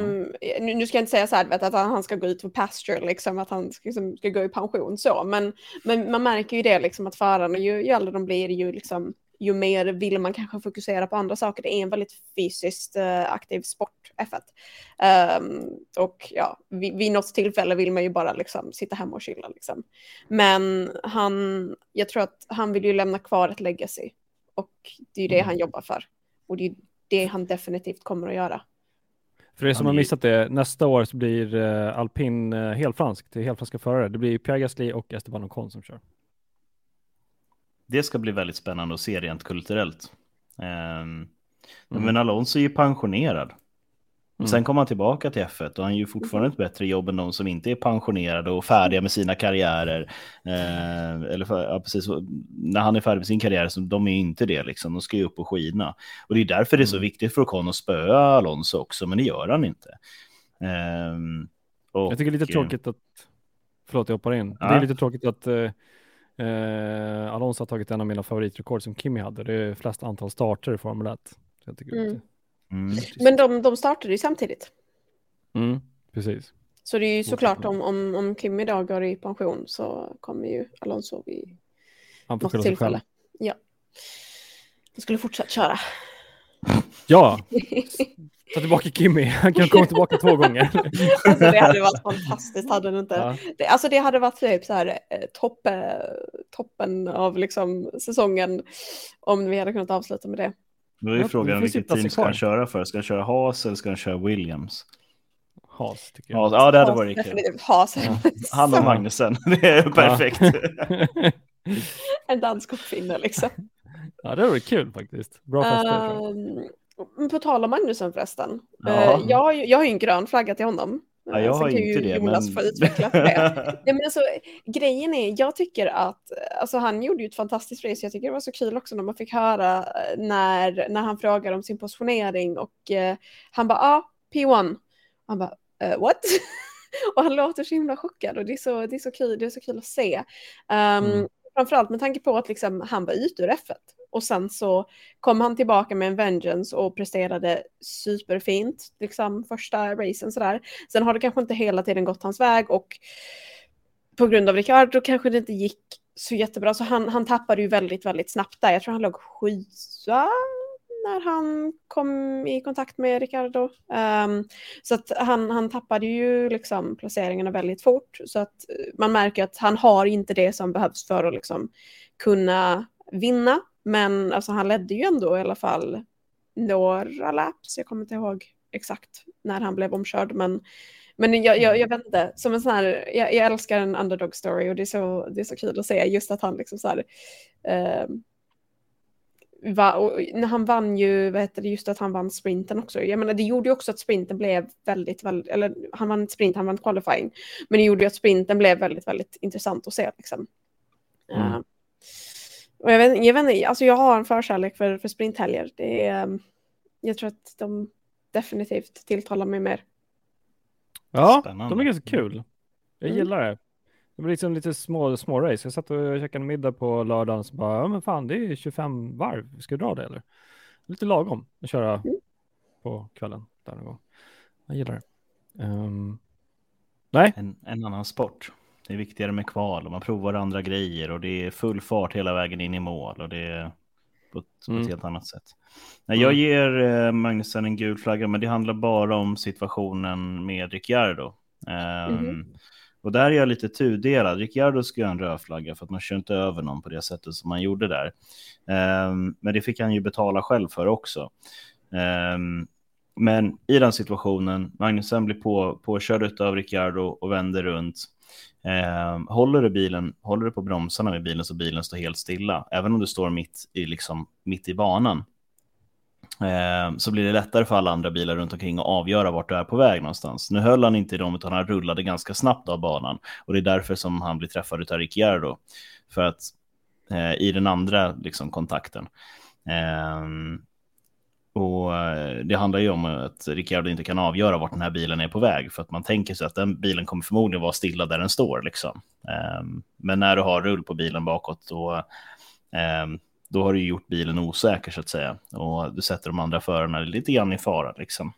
nu, nu ska jag inte säga så här, vet, att han ska gå ut för pasture, liksom, att han ska, liksom, ska gå i pension så, men, men man märker ju det liksom att förarna, ju, ju äldre de blir, ju, liksom, ju mer vill man kanske fokusera på andra saker. Det är en väldigt fysiskt uh, aktiv sport, F1. Um, och ja, vid, vid något tillfälle vill man ju bara liksom sitta hemma och chilla. Liksom. Men han, jag tror att han vill ju lämna kvar ett legacy. Och det är ju det mm. han jobbar för. Och det är det han definitivt kommer att göra. För er som har missat det, nästa år så blir uh, alpin uh, helfranskt, det är helfranska förare. Det blir Pierre Gasly och Esteban Ocon som kör. Det ska bli väldigt spännande att se rent kulturellt. Um, mm. Men Alonso är ju pensionerad. Mm. Sen kommer han tillbaka till F1 och han gör fortfarande ett bättre jobb än de som inte är pensionerade och färdiga med sina karriärer. Eh, eller för, ja, precis, när han är färdig med sin karriär, så de är inte det liksom. De ska ju upp och skina. Och det är därför det är så mm. viktigt för Ocon att spöa Alonso också, men det gör han inte. Eh, och, jag tycker det är lite tråkigt att, förlåt jag hoppar in, ja. det är lite tråkigt att eh, eh, Alonso har tagit en av mina favoritrekord som Kimi hade, det är flest antal starter i Formel 1. Jag tycker mm. Mm. Men de, de startade ju samtidigt. Mm, precis. Så det är ju såklart om, om, om Kim idag går i pension så kommer ju Alonso vid Han får något tillfälle. Ja. Han skulle fortsätta köra. Ja, ta tillbaka Kimmy. Han kan komma tillbaka två gånger. Alltså det hade varit fantastiskt, hade det inte? Ja. Det, alltså det hade varit typ så här eh, topp, toppen av liksom säsongen om vi hade kunnat avsluta med det. Då är ju frågan vilket team ska han köra för? Ska han köra Haas eller ska han köra Williams? Haas tycker jag. Haas, ja, det hade varit kul. Haas. Ja. Han och Magnusen, det är perfekt. en dansk uppfinnare liksom. Ja, det vore kul faktiskt. Bra fester. Um, på tal om Magnusen förresten. Ja. Uh, jag, jag har ju en grön flagga till honom. Ja, jag har inte det. Jonas men... få utveckla det. ja, men alltså, grejen är, jag tycker att, alltså han gjorde ju ett fantastiskt race. Jag tycker det var så kul också när man fick höra eh, när, när han frågade om sin positionering och uh, han bara, ja, ah, P1. Han bara, uh, what? och han låter så himla chockad och det är så, det är så, kul, det är så kul att se. Um, mm. Framförallt med tanke på att liksom, han var ute ur F1 och sen så kom han tillbaka med en vengeance och presterade superfint, liksom första racen sådär. Sen har det kanske inte hela tiden gått hans väg och på grund av Ricardo kanske det inte gick så jättebra. Så han, han tappade ju väldigt, väldigt snabbt där. Jag tror han låg sjua när han kom i kontakt med Ricardo. Um, ehm, så att han, han tappade ju liksom placeringarna väldigt fort. Så att eh, man märker att han har inte det som behövs för att liksom kunna vinna. Men alltså, han ledde ju ändå i alla fall några laps. Jag kommer inte ihåg exakt när han blev omkörd. Men, men jag, jag, jag vet inte, som en sån här, jag, jag, älskar en underdog story och det är så, det är så kul att se just att han liksom så här, eh, va, och när han vann ju, vad heter det, just att han vann sprinten också. Jag menar det gjorde ju också att sprinten blev väldigt, väldigt eller han vann sprint, han vann qualifying. Men det gjorde ju att sprinten blev väldigt, väldigt intressant att se liksom. Mm. Uh, och jag vet, jag vet alltså jag har en förkärlek för, för sprinthelger. Det är, ehm, jag tror att de definitivt tilltalar mig mer. Ja, Spännande. de är ganska kul. Jag mm. gillar det. Det blir liksom lite små, små race. Jag satt och käkade middag på lördagen och bara, ja men fan det är 25 varv, ska du dra det eller? Lite lagom att köra mm. på kvällen där någon gång. Jag gillar det. Um, nej. En, en annan sport. Det är viktigare med kval och man provar andra grejer och det är full fart hela vägen in i mål och det är på ett, mm. på ett helt annat sätt. Nej, jag mm. ger eh, Magnusen en gul flagga, men det handlar bara om situationen med Ricciardo. Um, mm. Och där är jag lite tudelad. Ricciardo ska ha en röd flagga för att man kör inte över någon på det sättet som man gjorde där. Um, men det fick han ju betala själv för också. Um, men i den situationen, Magnusen blir på, påkörd av Ricciardo och vänder runt. Eh, håller du bilen, håller du på bromsarna med bilen så bilen står helt stilla, även om du står mitt i, liksom, mitt i banan, eh, så blir det lättare för alla andra bilar runt omkring att avgöra vart du är på väg någonstans. Nu höll han inte i dem, utan han rullade ganska snabbt av banan och det är därför som han blir träffad av Ricciardo, för att eh, i den andra liksom, kontakten. Eh, och eh, det handlar ju om att Ricciardo inte kan avgöra vart den här bilen är på väg för att man tänker sig att den bilen kommer förmodligen vara stilla där den står liksom. Ehm, men när du har rull på bilen bakåt då, ehm, då har du gjort bilen osäker så att säga och du sätter de andra förarna lite grann i fara liksom.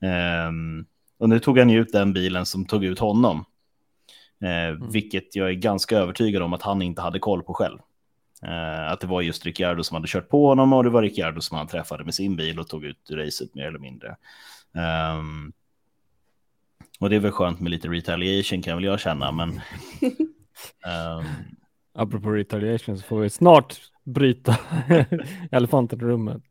Ehm, och nu tog han ju ut den bilen som tog ut honom, mm. vilket jag är ganska övertygad om att han inte hade koll på själv. Eh, att det var just Ricciardo som hade kört på honom och det var Ricciardo som han träffade med sin bil och tog ut racet mer eller mindre. Um, och det är väl skönt med lite retaliation kan väl jag känna, men... um... Apropå retaliation så får vi snart bryta elefanten i rummet.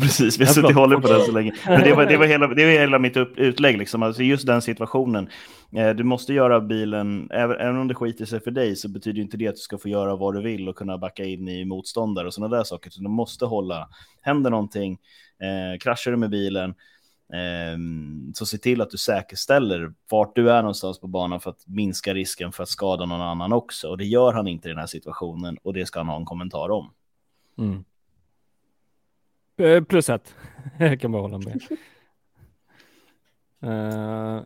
Precis, vi har suttit och hållit på den så länge. Men det var, det var, hela, det var hela mitt upp, utlägg, liksom. alltså just den situationen. Eh, du måste göra bilen, även, även om det skiter sig för dig så betyder inte det att du ska få göra vad du vill och kunna backa in i motståndare och sådana där saker. Så du måste hålla, händer någonting, eh, kraschar du med bilen, eh, så se till att du säkerställer vart du är någonstans på banan för att minska risken för att skada någon annan också. Och det gör han inte i den här situationen och det ska han ha en kommentar om. Mm. Eh, plus ett. Jag kan bara hålla med. uh,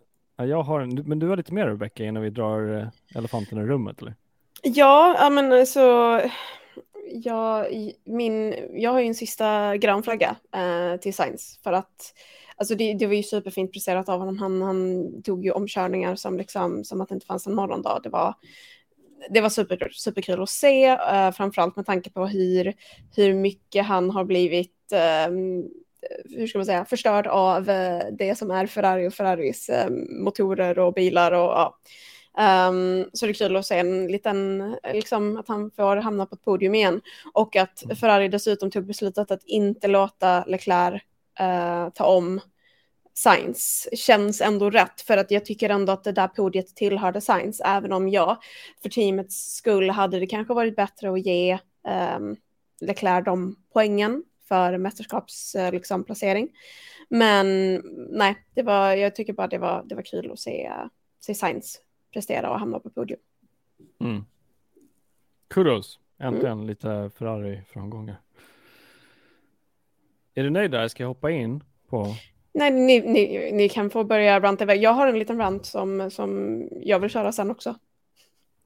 jag har en, men du har lite mer Rebecka innan vi drar uh, elefanten i rummet eller? Ja, ja men alltså. Jag, min, jag har ju en sista grön flagga uh, till Science för att alltså det, det var ju superfint presterat av honom. Han, han tog ju omkörningar som, liksom, som att det inte fanns en morgondag. Det var, det var super, superkul att se, uh, framförallt med tanke på hur, hur mycket han har blivit um, hur ska man säga, förstörd av uh, det som är Ferrari och Ferraris um, motorer och bilar och ja. Um, så det är kul att se en liten, liksom att han får hamna på ett podium igen och att mm. Ferrari dessutom tog beslutet att inte låta Leclerc uh, ta om Sainz känns ändå rätt för att jag tycker ändå att det där podiet tillhörde Sainz även om jag för teamets skull hade det kanske varit bättre att ge um, Leclerc de poängen för mästerskapsplacering. Liksom, Men nej, det var, jag tycker bara det var, det var kul att se, se Sainz prestera och hamna på podium. Mm. Kudos, äntligen mm. lite Ferrari-framgångar. Är du nöjd där? Ska jag hoppa in på? Nej, ni, ni, ni kan få börja ranta iväg. Jag har en liten rant som, som jag vill köra sen också.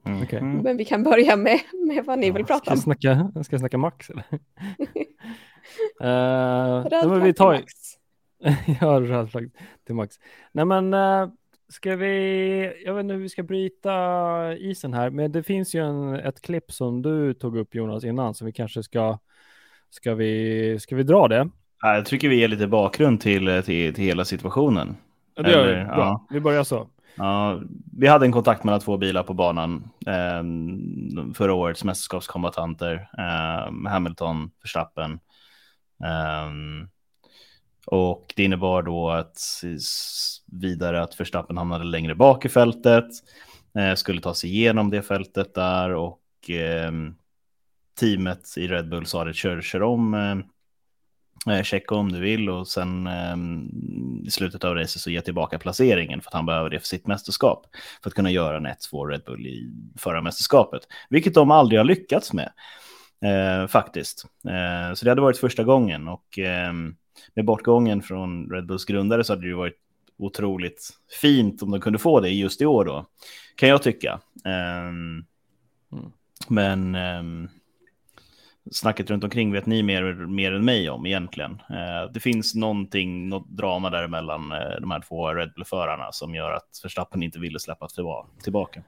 Mm. Okay. Men vi kan börja med, med vad ni ja, vill prata om. Snacka, ska jag snacka Max? Eller? uh, Röd men vi tar... Max. ja, röd flagg till Max. Nej, men uh, ska vi, jag vet inte hur vi ska bryta isen här, men det finns ju en, ett klipp som du tog upp Jonas innan, som vi kanske ska, ska vi, ska vi dra det? Jag tycker vi ger lite bakgrund till, till, till hela situationen. Ja, det gör vi. Bra. Ja. Vi börjar så. Ja, vi hade en kontakt mellan två bilar på banan eh, förra årets mästerskapskombatanter, eh, Hamilton, Verstappen. Eh, och det innebar då att vidare att Verstappen hamnade längre bak i fältet, eh, skulle ta sig igenom det fältet där och ehm, teamet i Red Bull sa att kör, kör om ehm, Eh, checka om du vill och sen eh, i slutet av racet så ge tillbaka placeringen för att han behöver det för sitt mästerskap. För att kunna göra en 1-2 Red Bull i förra mästerskapet. Vilket de aldrig har lyckats med eh, faktiskt. Eh, så det hade varit första gången och ehm, med bortgången från Red Bulls grundare så hade det varit otroligt fint om de kunde få det just i år då. Kan jag tycka. Ehm, mm. Men ehm, snacket runt omkring vet ni mer, mer än mig om egentligen. Eh, det finns någonting, något drama däremellan eh, de här två Red Bull-förarna som gör att Verstappen inte ville släppa tillbaka.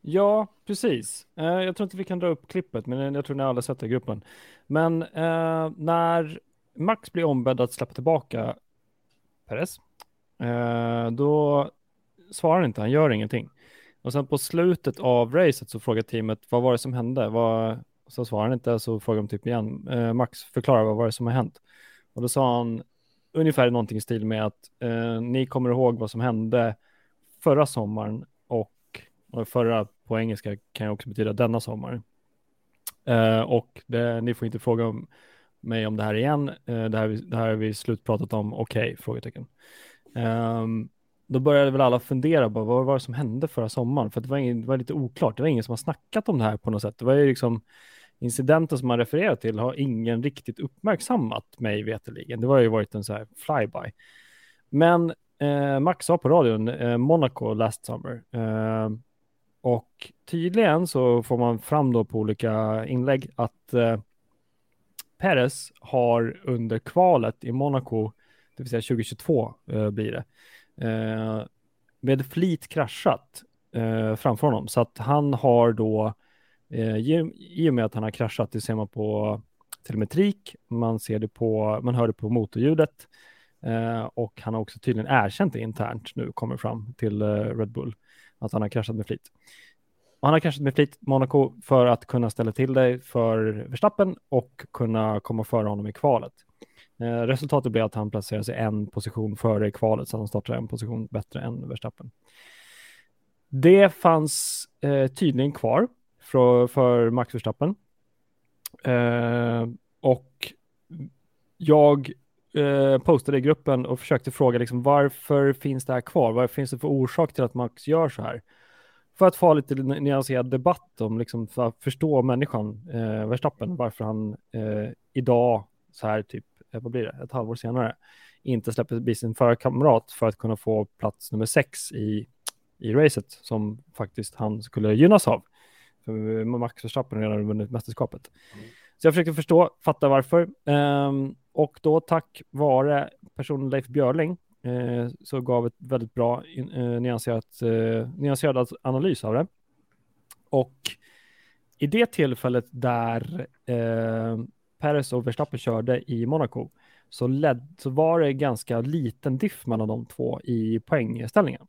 Ja, precis. Eh, jag tror inte vi kan dra upp klippet, men jag tror ni alla sett det i gruppen. Men eh, när Max blir ombedd att släppa tillbaka Perez, eh, då svarar han inte, han gör ingenting. Och sen på slutet av racet så frågar teamet, vad var det som hände? Vad, så svarade han inte, så frågade de typ igen, eh, Max förklara vad var det som har hänt? Och då sa han ungefär någonting i stil med att eh, ni kommer ihåg vad som hände förra sommaren och, och förra på engelska kan ju också betyda denna sommar. Eh, och det, ni får inte fråga om mig om det här igen. Eh, det, här, det här har vi slutpratat om, okej? Okay, frågetecken. Um, då började väl alla fundera på vad var det som hände förra sommaren? För det var, ingen, det var lite oklart. Det var ingen som har snackat om det här på något sätt. Det var ju liksom incidenten som man refererar till har ingen riktigt uppmärksammat mig veterligen. Det var ju varit en så här flyby. Men eh, Max sa på radion eh, Monaco last summer. Eh, och tydligen så får man fram då på olika inlägg att eh, Perez har under kvalet i Monaco, det vill säga 2022 eh, blir det, eh, med flit kraschat eh, framför honom. Så att han har då Eh, Eh, I och med att han har kraschat, det ser man på telemetrik, man ser det på, man hör det på motorljudet eh, och han har också tydligen erkänt det internt nu, kommer fram till eh, Red Bull, att han har kraschat med flit. Han har kraschat med flit Monaco för att kunna ställa till det för Verstappen och kunna komma före honom i kvalet. Resultatet blev att han placerar sig en position före i kvalet, så han startar en position bättre än Verstappen. Det fanns eh, tydligen kvar för, för Max Verstappen. Eh, och jag eh, postade i gruppen och försökte fråga liksom, varför finns det här kvar? Vad finns det för orsak till att Max gör så här? För att få lite nyanserad debatt om, liksom, för att förstå människan, eh, Verstappen, varför han eh, idag, så här typ, eh, vad blir det, ett halvår senare, inte släpper bli sin förarkamrat för att kunna få plats nummer sex i, i racet som faktiskt han skulle gynnas av. För Max Verstappen har redan vunnit mästerskapet. Mm. Så jag försökte förstå, fatta varför. Um, och då tack vare personen Leif Björling uh, så gav ett väldigt bra uh, nyanserat, uh, nyanserad analys av det. Och i det tillfället där uh, Perez och Verstappen körde i Monaco så, led, så var det ganska liten diff mellan de två i poängställningen.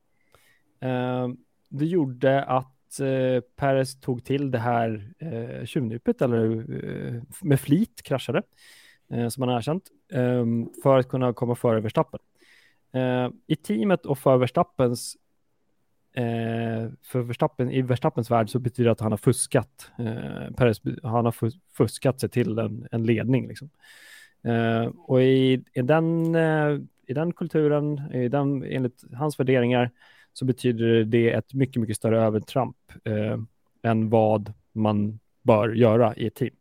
Uh, det gjorde att eh, Perez tog till det här eh, tjuvnypet eller eh, med flit kraschade, eh, som han har erkänt, eh, för att kunna komma före Verstappen. Eh, I teamet och för Verstappens eh, för Verstappen, i Verstappens värld så betyder det att han har fuskat. Eh, Perez, han har fuskat sig till en, en ledning. Liksom. Eh, och i, i, den, eh, i den kulturen, i den, enligt hans värderingar, så betyder det ett mycket, mycket större övertramp eh, än vad man bör göra i ett team.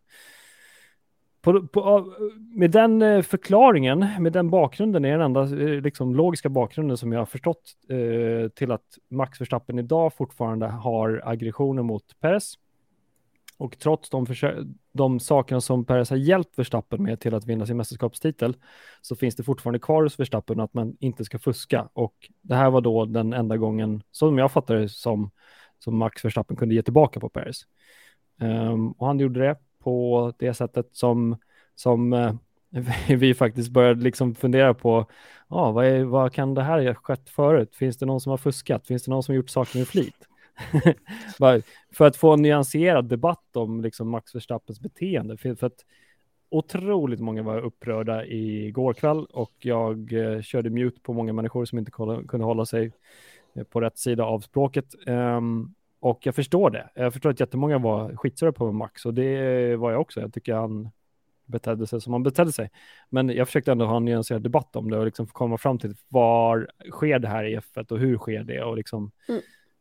På, på, med den eh, förklaringen, med den bakgrunden, är den enda eh, liksom, logiska bakgrunden som jag har förstått eh, till att Max Verstappen idag fortfarande har aggressioner mot Perez. Och trots de, de sakerna som Perez har hjälpt Verstappen med till att vinna sin mästerskapstitel så finns det fortfarande kvar hos Verstappen att man inte ska fuska. Och det här var då den enda gången, som jag fattar det som, som Max Verstappen kunde ge tillbaka på Perez. Um, och han gjorde det på det sättet som, som uh, vi faktiskt började liksom fundera på, ah, vad, är, vad kan det här ha skett förut? Finns det någon som har fuskat? Finns det någon som har gjort saker med flit? för att få en nyanserad debatt om liksom Max Verstappens beteende. För, för att otroligt många var upprörda igår kväll och jag eh, körde mute på många människor som inte kunde hålla sig eh, på rätt sida av språket. Um, och jag förstår det. Jag förstår att jättemånga var skitsura på Max och det var jag också. Jag tycker han betedde sig som han betedde sig. Men jag försökte ändå ha en nyanserad debatt om det och liksom komma fram till var sker det här i F1 och hur sker det och liksom mm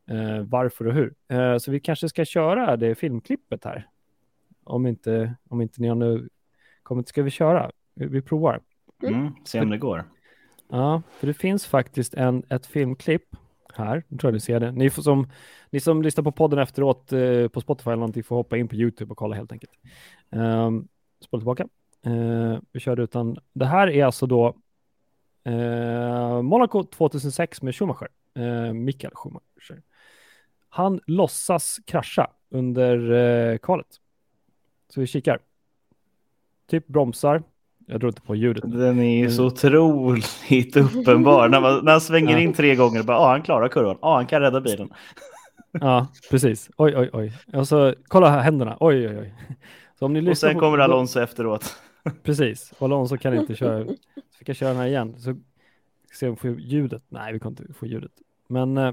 eh, varför och hur. Eh, så vi kanske ska köra det filmklippet här. Om inte, om inte ni har nu kommit, ska vi köra? Vi, vi provar. Mm, se om det går. Ja, för det finns faktiskt en, ett filmklipp här. Nu tror jag ni ser det. Ni, får som, ni som lyssnar på podden efteråt eh, på Spotify eller någonting får hoppa in på YouTube och kolla helt enkelt. Um, spola tillbaka. Uh, vi kör utan. Det här är alltså då uh, Monaco 2006 med Schumacher. Uh, Mikael Schumacher. Han låtsas krascha under eh, kvalet. Så vi kikar. Typ bromsar. Jag tror inte på ljudet. Den är ju så otroligt uppenbar. när, man, när han svänger in tre gånger, bara, ah, han klarar kurvan. Ah, han kan rädda bilen. ja, precis. Oj, oj, oj. Och så kolla här händerna. Oj, oj, oj. Så om ni och sen på, kommer Alonso efteråt. precis. Och Alonso kan inte köra. Så fick jag köra den här igen. Så se om vi får ljudet. Nej, vi kan inte få ljudet. Men eh,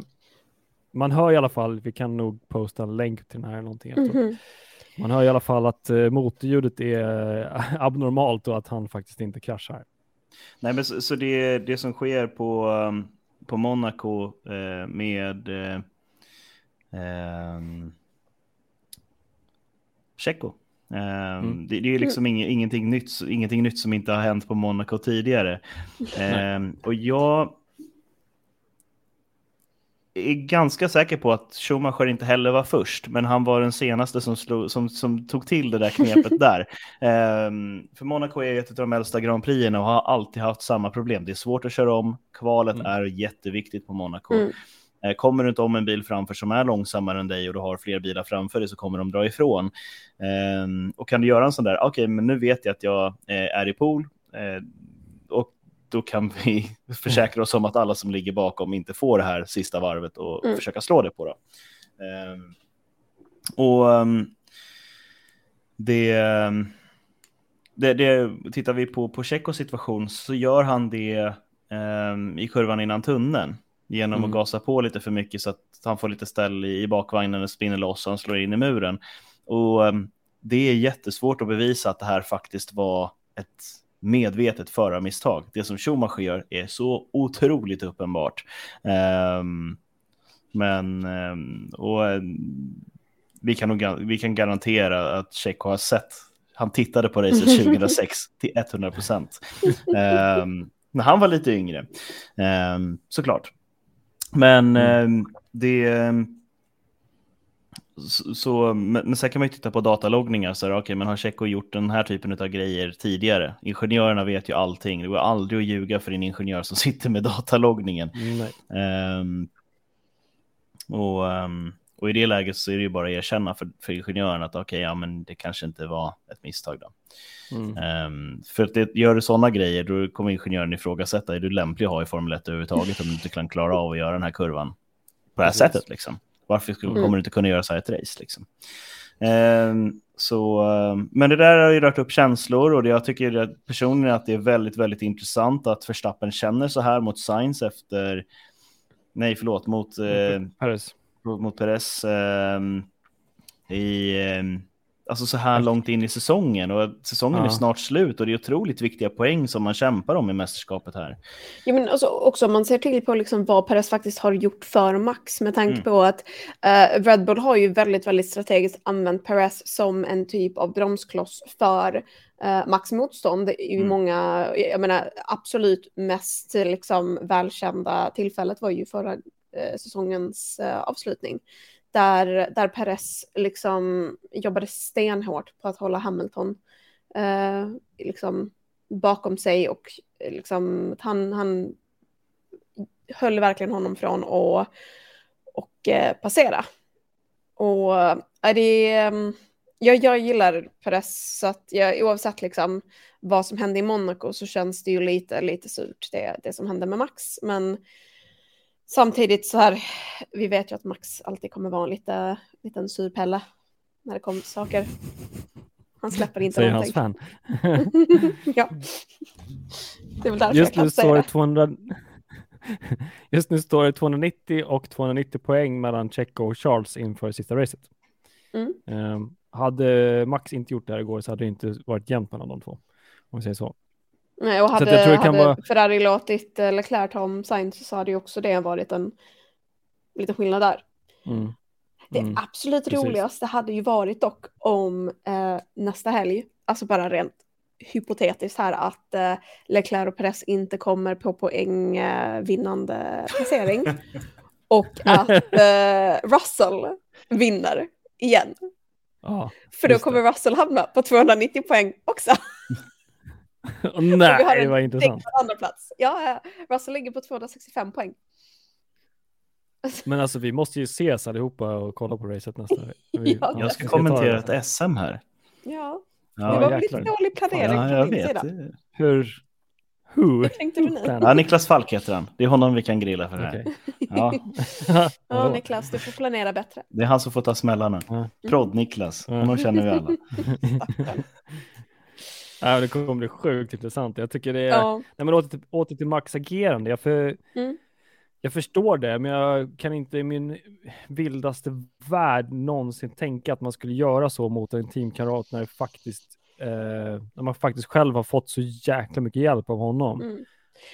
man hör i alla fall, vi kan nog posta en länk till den här eller någonting. Mm -hmm. Man hör i alla fall att uh, motorljudet är uh, abnormalt och att han faktiskt inte kraschar. Nej, men så, så det, det som sker på, um, på Monaco uh, med uh, um, Checo. Um, mm. det, det, är liksom ing, ingenting, nytt, ingenting nytt som inte har hänt på Monaco tidigare. Um, och jag är ganska säker på att Schumacher inte heller var först, men han var den senaste som, slog, som, som tog till det där knepet där. Um, för Monaco är ett av de äldsta Grand Prixerna och har alltid haft samma problem. Det är svårt att köra om, kvalet mm. är jätteviktigt på Monaco. Mm. Eh, kommer du inte om en bil framför som är långsammare än dig och du har fler bilar framför dig så kommer de dra ifrån. Eh, och kan du göra en sån där, okej, okay, men nu vet jag att jag eh, är i pool eh, då kan vi försäkra oss om att alla som ligger bakom inte får det här sista varvet och mm. försöka slå det på. Då. Ehm, och um, det, det, det, tittar vi på, på Tjechos situation så gör han det um, i kurvan innan tunneln genom mm. att gasa på lite för mycket så att han får lite ställ i, i bakvagnen och spinner loss och han slår in i muren. Och um, det är jättesvårt att bevisa att det här faktiskt var ett medvetet förarmisstag. Det som Schumacher gör är så otroligt uppenbart. Um, men um, och, vi, kan nog, vi kan garantera att Tjecko har sett, han tittade på racet 2006 till 100 procent. Um, när han var lite yngre, såklart. Men mm. det så, så, men sen kan man ju titta på dataloggningar, så här, okay, men har Tjecko gjort den här typen av grejer tidigare? Ingenjörerna vet ju allting, det går aldrig att ljuga för en ingenjör som sitter med dataloggningen. Um, och, um, och i det läget så är det ju bara att erkänna för, för ingenjören att okej, okay, ja men det kanske inte var ett misstag då. Mm. Um, för att det, gör du sådana grejer, då kommer ingenjören ifrågasätta, är du lämplig att ha i Formel 1 överhuvudtaget om du inte kan klara av att göra den här kurvan på det här Precis. sättet liksom? Varför skulle, mm. kommer du inte kunna göra så här ett race? Liksom? Um, så, um, men det där har ju rört upp känslor och det, jag tycker personligen att det är väldigt, väldigt intressant att Verstappen känner så här mot Sainz efter, nej förlåt, mot, uh, Perez. mot Perez um, i, alltså så här långt in i säsongen och säsongen ja. är snart slut och det är otroligt viktiga poäng som man kämpar om i mästerskapet här. Ja, men alltså, också om man ser till på liksom vad Perez faktiskt har gjort för Max med tanke mm. på att uh, Red Bull har ju väldigt, väldigt strategiskt använt Perez som en typ av bromskloss för uh, Max motstånd i mm. många, jag menar absolut mest liksom välkända tillfället var ju förra uh, säsongens avslutning där, där Perez liksom jobbade stenhårt på att hålla Hamilton eh, liksom bakom sig och eh, liksom han, han höll verkligen honom från att och, eh, passera. Och är det, ehm, jag, jag gillar Perez så att jag, oavsett liksom vad som hände i Monaco så känns det ju lite, lite surt det, det som hände med Max. Men samtidigt så här, vi vet ju att Max alltid kommer vara en lite, liten surpelle när det kommer till saker. Han släpper inte Säger någonting. hans fan. ja. Det är väl därför Just jag kan nu säga det. 200... Just nu står det 290 och 290 poäng mellan Checo och Charles inför sista racet. Mm. Um, hade Max inte gjort det här igår så hade det inte varit jämnt mellan de två. Om vi säger så. Nej, och hade, så jag tror det kan hade vara... Ferrari låtit eh, Leclerc ta om Sainz så hade ju också det varit en liten skillnad där. Mm. Det mm. absolut Precis. roligaste hade ju varit dock om eh, nästa helg, alltså bara rent hypotetiskt här, att eh, Leclerc och Perez inte kommer på poäng eh, placering och att eh, Russell vinner igen. Ah, För då kommer det. Russell hamna på 290 poäng också. Nej, det var intressant. Andra plats. Ja, Russell ligger på 265 poäng. Men alltså vi måste ju ses allihopa och kolla på racet nästa vi, ja, Jag ska kommentera ett SM här. Ja, ja det var lite dålig planering ja, jag vet. Hur? Hur? Hur tänkte du nu? Ja, Niklas Falk heter han. Det är honom vi kan grilla för det här. Okay. Ja. ja, Niklas, du får planera bättre. Det är han som får ta smällarna. Ja. Prodd-Niklas, honom känner vi alla. Ja, det kommer bli sjukt intressant. Jag tycker det är, ja. nej, men åter, till, åter till Max agerande. Jag, för, mm. jag förstår det, men jag kan inte i min vildaste värld någonsin tänka att man skulle göra så mot en teamkamrat när det faktiskt eh, när man faktiskt själv har fått så jäkla mycket hjälp av honom. Mm.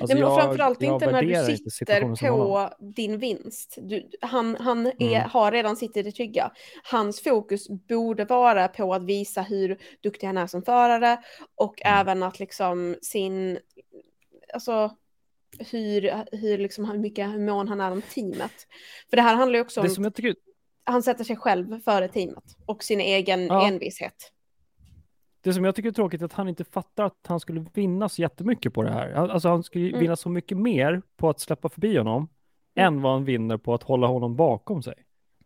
Alltså Nej, men jag, framförallt inte när du sitter på din vinst. Du, han han är, mm. har redan sitt i det trygga. Hans fokus borde vara på att visa hur duktig han är som förare och mm. även att liksom sin, alltså hur, hur, liksom, hur mycket mån han är om teamet. För det här handlar ju också om, tycker... han sätter sig själv före teamet och sin egen ja. envishet. Det som jag tycker är tråkigt är att han inte fattar att han skulle vinna så jättemycket på det här. Alltså han skulle mm. vinna så mycket mer på att släppa förbi honom än vad han vinner på att hålla honom bakom sig.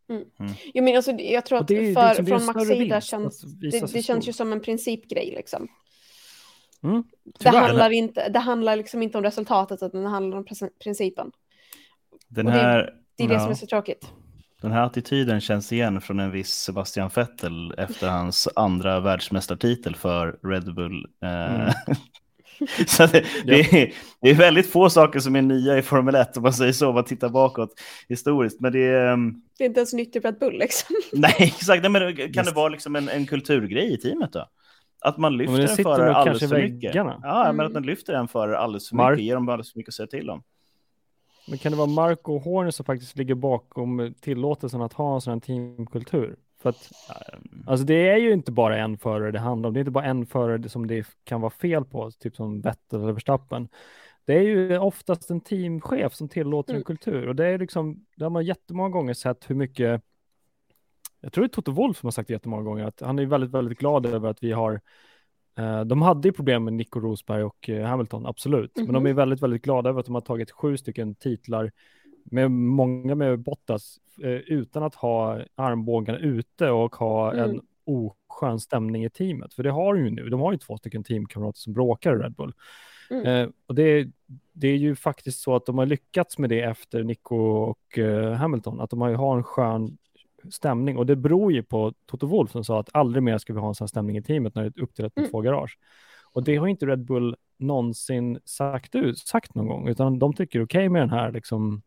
Mm. Jag, men, alltså, jag tror att det, för, liksom, från Max sida känns det, det känns ju som en principgrej. Liksom. Mm. Det, handlar inte, det handlar liksom inte om resultatet, utan det handlar om principen. Den här, det, det, är det ja. som är så tråkigt. Den här attityden känns igen från en viss Sebastian Vettel efter hans andra världsmästartitel för Red Bull. Eh, mm. så det, det, är, det, är, väldigt få saker som är nya i Formel 1 om man säger så, om man tittar bakåt historiskt. Men det, är, ehm, det är inte ens nytt i Red Bull liksom. Nej, exakt. Nej, men kan Just. det vara liksom en, en kulturgrej i teamet då? Att man lyfter en förare alldeles för mycket. Ja, mm. men att man lyfter en förare alldeles för Mark. mycket, ger dem alldeles för mycket att säga till om. Men kan det vara Marco Horner som faktiskt ligger bakom tillåtelsen att ha en sån här teamkultur? För att, alltså det är ju inte bara en förare det handlar om. Det är inte bara en förare som det kan vara fel på, typ som Vettel eller Verstappen. Det är ju oftast en teamchef som tillåter mm. en kultur och det är liksom, det har man jättemånga gånger sett hur mycket jag tror det är Toto Wolf som har sagt det jättemånga gånger, att han är väldigt, väldigt glad över att vi har de hade ju problem med Nico Rosberg och eh, Hamilton, absolut. Mm -hmm. Men de mhm. är väldigt, väldigt glada över att de har tagit sju stycken titlar, med många med Bottas, eh, utan att ha armbågarna ute och ha mm. en oskön stämning i teamet. För det har de ju nu. De har ju två stycken teamkamrater som bråkar i Red Bull. Mm. Eh, och det, det, är ju faktiskt så att de har lyckats med det efter Nico och eh, Hamilton, att de har ju har en skön stämning och det beror ju på Toto Wolf som sa att aldrig mer ska vi ha en sån stämning i teamet när det är uppdelat med mm. två garage. Och det har inte Red Bull någonsin sagt ut, sagt någon gång, utan de tycker okej okay med den här liksom,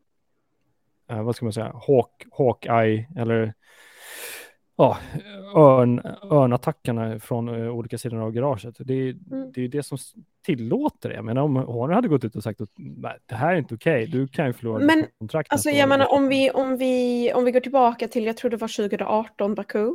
eh, vad ska man säga, Hawk, Hawkeye eller ja, örn, örnattackerna från uh, olika sidor av garaget. Det, är, mm. det är det som tillåter det. Jag menar om hon hade gått ut och sagt att det här är inte okej, okay. du kan ju förlora Men kontraktet. Alltså, jag menar om vi, om, vi, om vi går tillbaka till, jag tror det var 2018 Baku,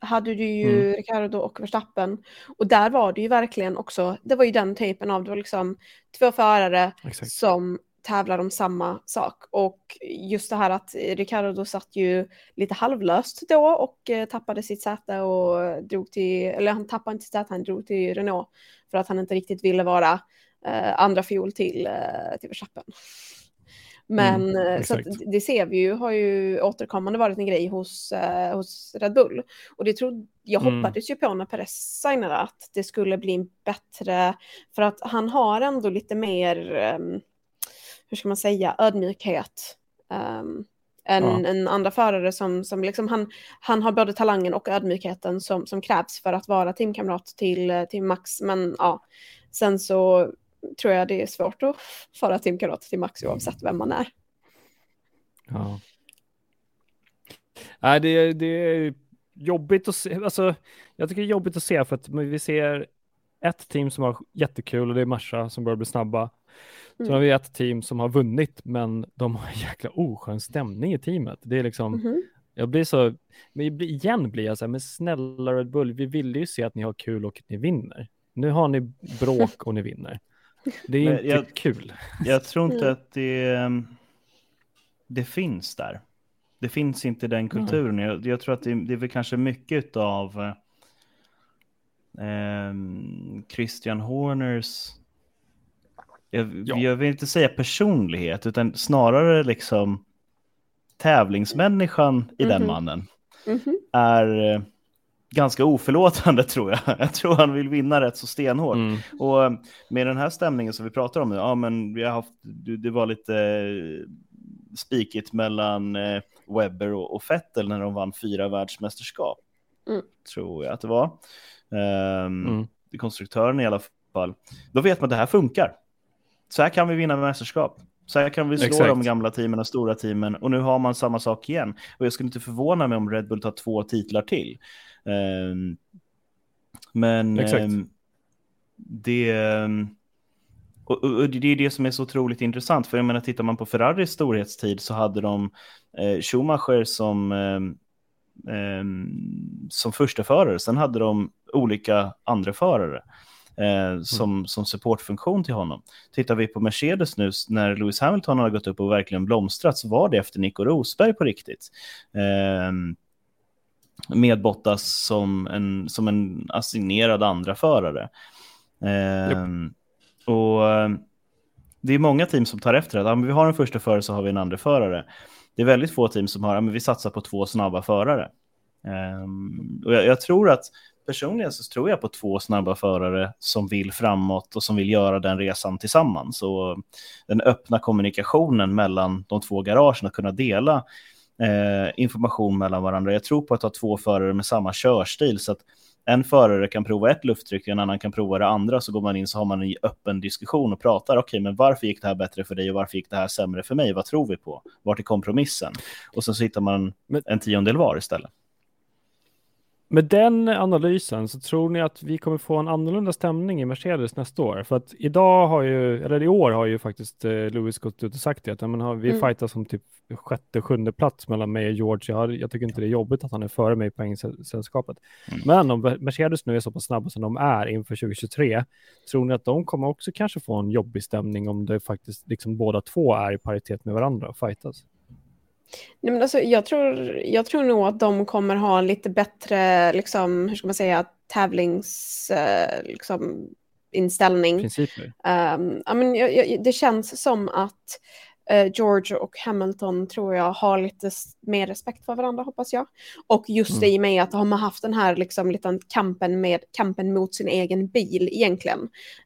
hade du ju mm. Ricardo och Verstappen. Och där var det ju verkligen också, det var ju den typen av, det var liksom två förare Exakt. som tävlar om samma sak. Och just det här att Ricardo satt ju lite halvlöst då och eh, tappade sitt säte och drog till, eller han tappade inte sitt säte, han drog till Renault för att han inte riktigt ville vara eh, andra fiol till, eh, till Verstappen. Men mm, eh, så det ser vi ju, har ju återkommande varit en grej hos, eh, hos Red Bull. Och det trodde, jag mm. hoppades ju på när Perez signade att det skulle bli bättre, för att han har ändå lite mer um, hur ska man säga, ödmjukhet. Um, än, ja. en andra förare som, som liksom han, han har både talangen och ödmjukheten som, som krävs för att vara teamkamrat till, till Max. Men ja, sen så tror jag det är svårt att vara teamkamrat till Max oavsett vem man är. Ja. Nej, det, det är jobbigt att se. Alltså, jag tycker det är jobbigt att se för att vi ser ett team som har jättekul och det är Marsha som börjar bli snabba. Mm. Så har vi ett team som har vunnit, men de har en jäkla oskön stämning i teamet. Det är liksom, mm jag blir så, men igen blir jag så här, men snälla Red Bull, vi ville ju se att ni har kul och att ni vinner. Nu har ni bråk och ni vinner. Det är inte jag, kul. Jag tror inte mm. att det, ehm, det finns där. Det finns inte den kulturen. Jag, jag tror att det, det är väl kanske mycket av eh, Christian Horners jag, ja. jag vill inte säga personlighet, utan snarare liksom tävlingsmänniskan i mm -hmm. den mhm. mannen mm -hmm. är eh, ganska oförlåtande tror jag. Jag tror han vill vinna rätt så stenhårt. Mm. Och eh, med den här stämningen som vi pratar om nu, ja men vi har haft, det var lite eh, spikigt mellan Webber och, och Vettel när de vann fyra världsmästerskap. Mm. Tror jag att det var. Um, mm. Konstruktören i alla fall. Då vet man att det här funkar så här kan vi vinna mästerskap. Så här kan vi slå Exakt. de gamla teamen och stora teamen och nu har man samma sak igen. Och jag skulle inte förvåna mig om Red Bull tar två titlar till. Um, men um, det, um, och, och, det är det som är så otroligt intressant. För jag menar, tittar man på Ferraris storhetstid så hade de uh, Schumacher som, som första förare. Sen hade de olika andra förare eh, som, mm. som supportfunktion till honom. Tittar vi på Mercedes nu, när Lewis Hamilton har gått upp och verkligen blomstrat, så var det efter Nico Rosberg på riktigt. Eh, med Bottas som en, som en assignerad andra förare. Eh, yep. Och det är många team som tar efter det. Men vi har en första förare så har vi en andra förare. Det är väldigt få team som har, men vi satsar på två snabba förare. Um, och jag, jag, tror att personligen så tror jag på två snabba förare som vill framåt och som vill göra den resan tillsammans. Och den öppna kommunikationen mellan de två garagen, att kunna dela eh, information mellan varandra. Jag tror på att ha två förare med samma körstil så att en förare kan prova ett lufttryck, en annan kan prova det andra, så går man in så har man en öppen diskussion och pratar. Okej, okay, men varför gick det här bättre för dig och varför gick det här sämre för mig? Vad tror vi på? Vart är kompromissen? Och sen så hittar man en tiondel var istället. Med den analysen så tror ni att vi kommer få en annorlunda stämning i Mercedes nästa år? För att idag har ju, eller i år har ju faktiskt eh, Lewis gått ut och sagt det, att men, har, vi mm. fightas som typ sjätte, sjunde plats mellan mig och George. Jag, jag tycker inte det är jobbigt att han är före mig i poängsällskapet. Mm. Men om Mercedes nu är så pass snabba som de är inför 2023, tror ni att de kommer också kanske få en jobbig stämning om det faktiskt liksom båda två är i paritet med varandra och fightas? Nej, men alltså, jag, tror, jag tror nog att de kommer ha lite bättre, liksom, hur ska man säga, tävlingsinställning. Uh, liksom, Principer. Um, I mean, jag, jag, det känns som att uh, George och Hamilton tror jag har lite mer respekt för varandra hoppas jag. Och just mm. det i med att de har haft den här liksom, lite kampen, med, kampen mot sin egen bil egentligen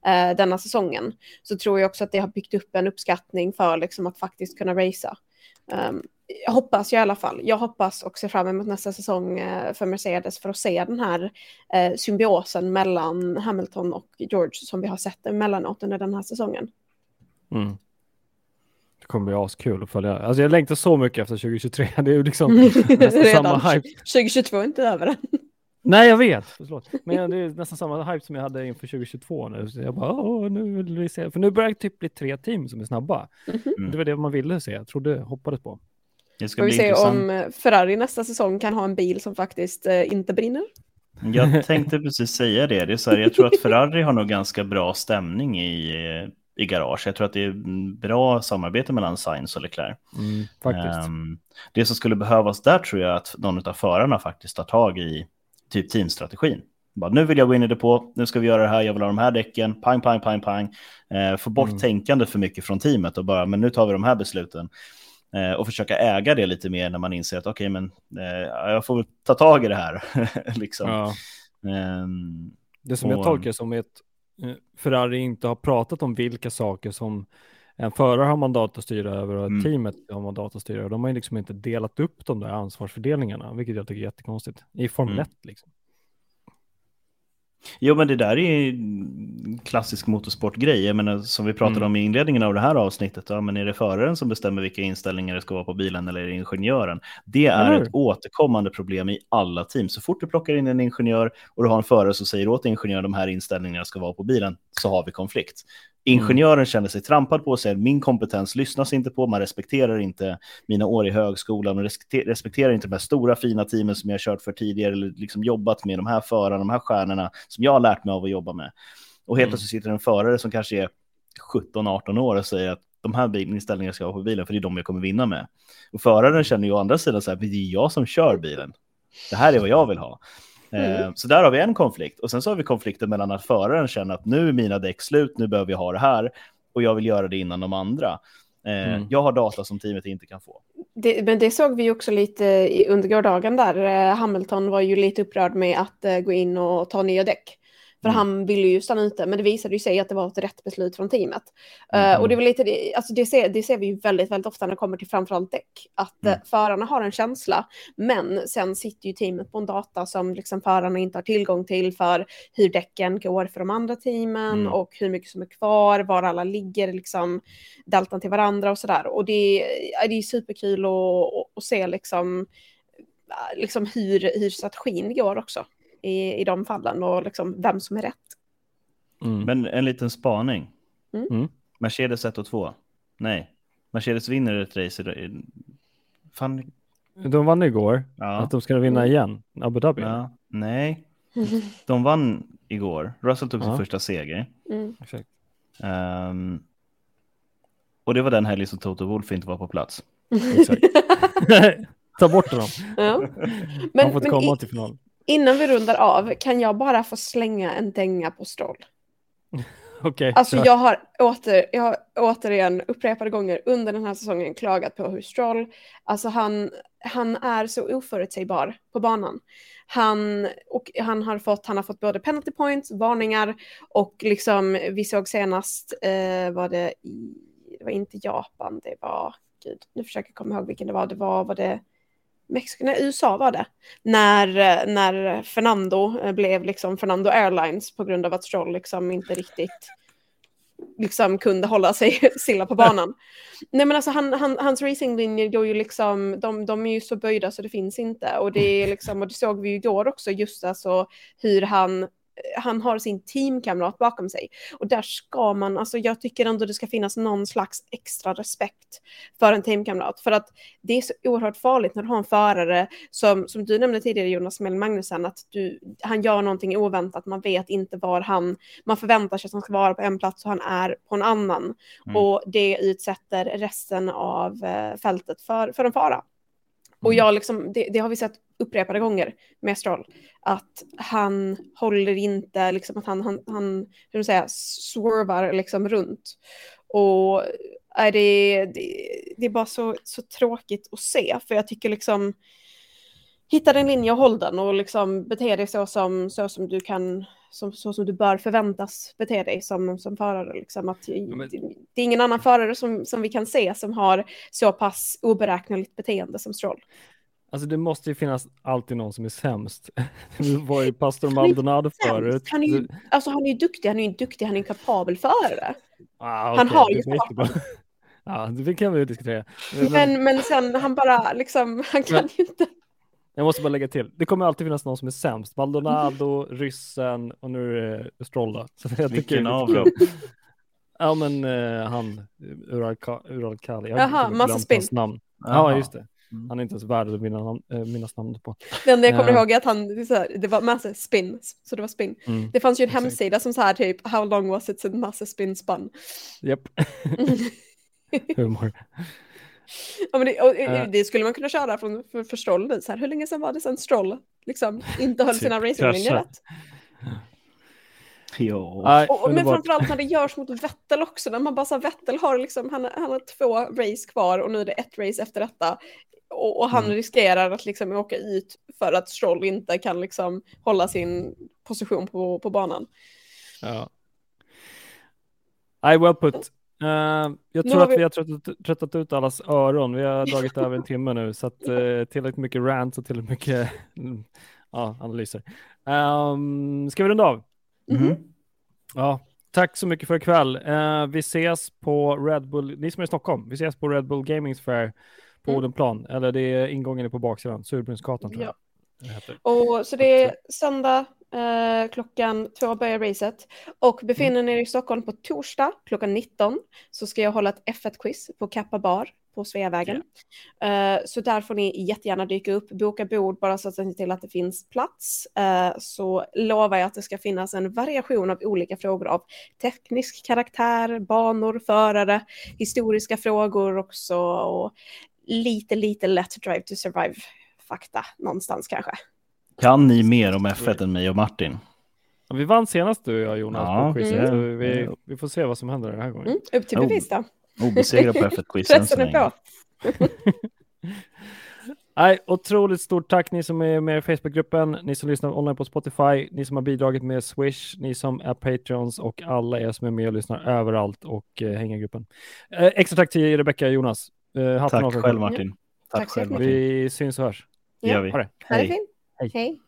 uh, denna säsongen. Så tror jag också att det har byggt upp en uppskattning för liksom, att faktiskt kunna racea. Um, hoppas jag i alla fall. Jag hoppas och ser fram emot nästa säsong eh, för Mercedes för att se den här eh, symbiosen mellan Hamilton och George som vi har sett emellanåt under den här säsongen. Mm. Det kommer bli askul att följa. Alltså jag längtar så mycket efter 2023. Det är ju liksom nästan samma hype. 2022 är inte över än. Nej, jag vet. Förlåt. Men det är nästan samma hype som jag hade inför 2022 nu. Så jag bara, Åh, nu vill vi se. För nu börjar det typ bli tre team som är snabba. Mm. Det var det man ville se. Jag trodde, hoppades på. Det ska Får vi se intressant. om eh, Ferrari nästa säsong kan ha en bil som faktiskt eh, inte brinner. Jag tänkte precis säga det. det är så här, jag tror att Ferrari har nog ganska bra stämning i, i garage. Jag tror att det är bra samarbete mellan Sainz och Leclerc. Mm, faktiskt. Um, det som skulle behövas där tror jag att någon av förarna faktiskt tar tag i typ teamstrategin. Bara, nu vill jag gå in i depå, nu ska vi göra det här, jag vill ha de här däcken, pang, pang, pang, pang. Eh, få bort mm. tänkande för mycket från teamet och bara, men nu tar vi de här besluten. Eh, och försöka äga det lite mer när man inser att okej, okay, men eh, jag får ta tag i det här. liksom. ja. um, det som och... jag tolkar som är att eh, Ferrari inte har pratat om vilka saker som en förare har mandat att styra över och mm. teamet har mandat att styra över. De har ju liksom inte delat upp de där ansvarsfördelningarna, vilket jag tycker är jättekonstigt. I Formel mm. 1 liksom. Jo, men det där är klassisk motorsportgrej. Jag menar, som vi pratade mm. om i inledningen av det här avsnittet. Ja, men är det föraren som bestämmer vilka inställningar det ska vara på bilen eller är det ingenjören? Det är mm. ett återkommande problem i alla team. Så fort du plockar in en ingenjör och du har en förare som säger åt ingenjören de här inställningarna ska vara på bilen så har vi konflikt. Ingenjören mm. känner sig trampad på och säger min kompetens lyssnas inte på, man respekterar inte mina år i högskolan och respekterar inte de här stora fina teamen som jag kört för tidigare eller liksom jobbat med, de här förarna, de här stjärnorna som jag har lärt mig av att jobba med. Och helt mm. plötsligt sitter en förare som kanske är 17-18 år och säger att de här inställningarna ska vara på bilen för det är de jag kommer vinna med. Och föraren känner ju å andra sidan så här, det är jag som kör bilen. Det här är vad jag vill ha. Mm. Eh, så där har vi en konflikt. Och sen så har vi konflikten mellan att föraren känner att nu är mina däck slut, nu behöver jag ha det här. Och jag vill göra det innan de andra. Eh, mm. Jag har data som teamet inte kan få. Det, men det såg vi också lite under gårdagen där. Eh, Hamilton var ju lite upprörd med att gå in och ta nya däck. För mm. han ville ju stanna ute, men det visade ju sig att det var ett rätt beslut från teamet. Mm. Uh, och det, var lite, alltså det, ser, det ser vi ju väldigt, väldigt ofta när det kommer till framförallt däck. Att mm. uh, förarna har en känsla, men sen sitter ju teamet på en data som liksom förarna inte har tillgång till för hur däcken går för de andra teamen mm. och hur mycket som är kvar, var alla ligger, liksom deltan till varandra och sådär. Och det, det är superkul att, att se liksom, liksom hur, hur strategin går också i, i de fallen och liksom vem som är rätt. Mm. Men en liten spaning. Mm. mm. Mercedes 1 och 2. Nej, Mercedes vinner ett race. Fan. De vann igår. Ja. Att de ska vinna mm. igen. Abu Dhabi. Ja. Nej, de vann igår. Russell tog ja. sin första seger. Mm. Um, och det var den helgen som Toto Wolf inte var på plats. Ta bort dem. Ja. Men, Han får komma i, till final. Innan vi rundar av, kan jag bara få slänga en dänga på Stroll? Okej, Alltså jag har, åter, jag har återigen upprepade gånger under den här säsongen klagat på hur Stroll, alltså han, han är så oförutsägbar på banan. Han, och han, har fått, han har fått både penalty points, varningar och liksom vi såg senast eh, var det i, det var inte Japan, det var, gud, nu försöker jag komma ihåg vilken det var, det var, var det Mexiko, nej USA var det, när, eh, när Fernando eh, blev liksom Fernando Airlines på grund av att Stroll liksom inte riktigt liksom kunde hålla sig stilla på banan. Nej men alltså han, han, hans racinglinjer går ju liksom, de, de är ju så böjda så det finns inte. Och det är liksom, och det såg vi ju igår också, just alltså hur han han har sin teamkamrat bakom sig. Och där ska man, alltså jag tycker ändå det ska finnas någon slags extra respekt för en teamkamrat. För att det är så oerhört farligt när du har en förare som, som du nämnde tidigare Jonas Mell Magnusson, att du, han gör någonting oväntat, man vet inte var han, man förväntar sig att han ska vara på en plats och han är på en annan. Mm. Och det utsätter resten av eh, fältet för, för en fara. Och Mm. jag liksom, det, det har vi sett upprepade gånger med Stroll, att han håller inte, liksom att han, han, han hur säga, swervar liksom runt. Och är det, det, det är bara så, så tråkigt att se, för jag tycker liksom, hitta din linje och håll den och liksom bete dig så som, så som du kan, som, så som du bör förväntas bete dig som, som förare. Liksom. Att, men- det, är ingen annan förare som, som vi kan se som har så pass oberäkneligt beteende som Stroll. Alltså det måste ju finnas alltid någon som är sämst. Det var ju pastor Han Maldonado förut. Han är ju, alltså han är ju duktig, han är ju duktig, han är en kapabel förare. Ah, han okej, har ju. Ja, det kan vi ju diskutera. Men, Men, men sen han bara liksom, han kan Men- ju inte. Jag måste bara lägga till. Det kommer alltid finnas någon som är sämst. Maldonado, ryssen och nu är det Stroll då. Så jag Vilken av dem? Ja men eh, han, Uralka, Uralkali. Jag har Jaha, glömt massa spinn. namn. Ja Jaha. just det. Mm. Han är inte ens värd att minnas namn, äh, minnas namnet på. Det enda jag kommer ihåg är att han, det, är så här, det var massa spin, så det var spin. Mm. Det fanns ju en Exakt. hemsida som så här typ, how long was it since massa spin spun? Japp, humor. Ja, men det, och, Äh. det skulle man kunna köra från, för, för Stroll nu, så här, hur länge sedan var det sedan Stroll liksom inte höll Typ sina racinglinjer rätt? Jo. Nej, Och, och, men underbart. framförallt när det görs mot Vettel också, när man bara så här, Vettel har liksom, han, han har två race kvar och nu är det ett race efter detta. Och, och han Mm. riskerar att liksom åka ut för att Stroll inte kan liksom hålla sin position på, på banan. Ja. I well put. Eh, jag tror har att vi- vi har tröttat, tröttat ut allas öron. Vi har dragit över en timme nu, så att uh, tillräckligt mycket rants och tillräckligt mycket mm, ja, analyser. Um, ska vi runda av? Mhm. Ja, tack så mycket för ikväll. Uh, vi ses på Red Bull, ni som är i Stockholm, vi ses på Red Bull Gaming Fair på Mm. Odenplan, eller det är ingången är på baksidan, Surbrunnsgatan tror jag. Ja. Och så det är söndag eh, klockan två börjar racet. Och befinner ni er i Stockholm på torsdag klockan 19 så ska jag hålla ett F1-quiz på Kappa Bar på Sveavägen. Eh, så där får ni jättegärna dyka upp, boka bord bara så att ni ser till att det finns plats. Eh, så lovar jag att det ska finnas en variation av olika frågor av teknisk karaktär, banor, förare, historiska frågor också och lite, lite lätt drive to survive fakta någonstans kanske. Kan ni mer om F1 än mig och Martin? Ja, vi vann senast du och jag Jonas Ja, på quizet, mm. så vi, vi får se vad som händer den här gången. Mm, upp till bevis då. Obesegrad på F1-quizen så Pressen är länge. Nej, otroligt stort tack ni som är med i Facebookgruppen, ni som lyssnar online på Spotify, ni som har bidragit med Swish, ni som är Patreons och alla er som är med och lyssnar överallt och eh, hänger i gruppen. Eh, extra tack till Rebecka och Jonas. Eh, Tack själv. Martin. Tack Tack så själv mycket. Martin. Vi syns och hörs. Det gör vi. Ha det. Ha det Hej. fint. Hej. Hej.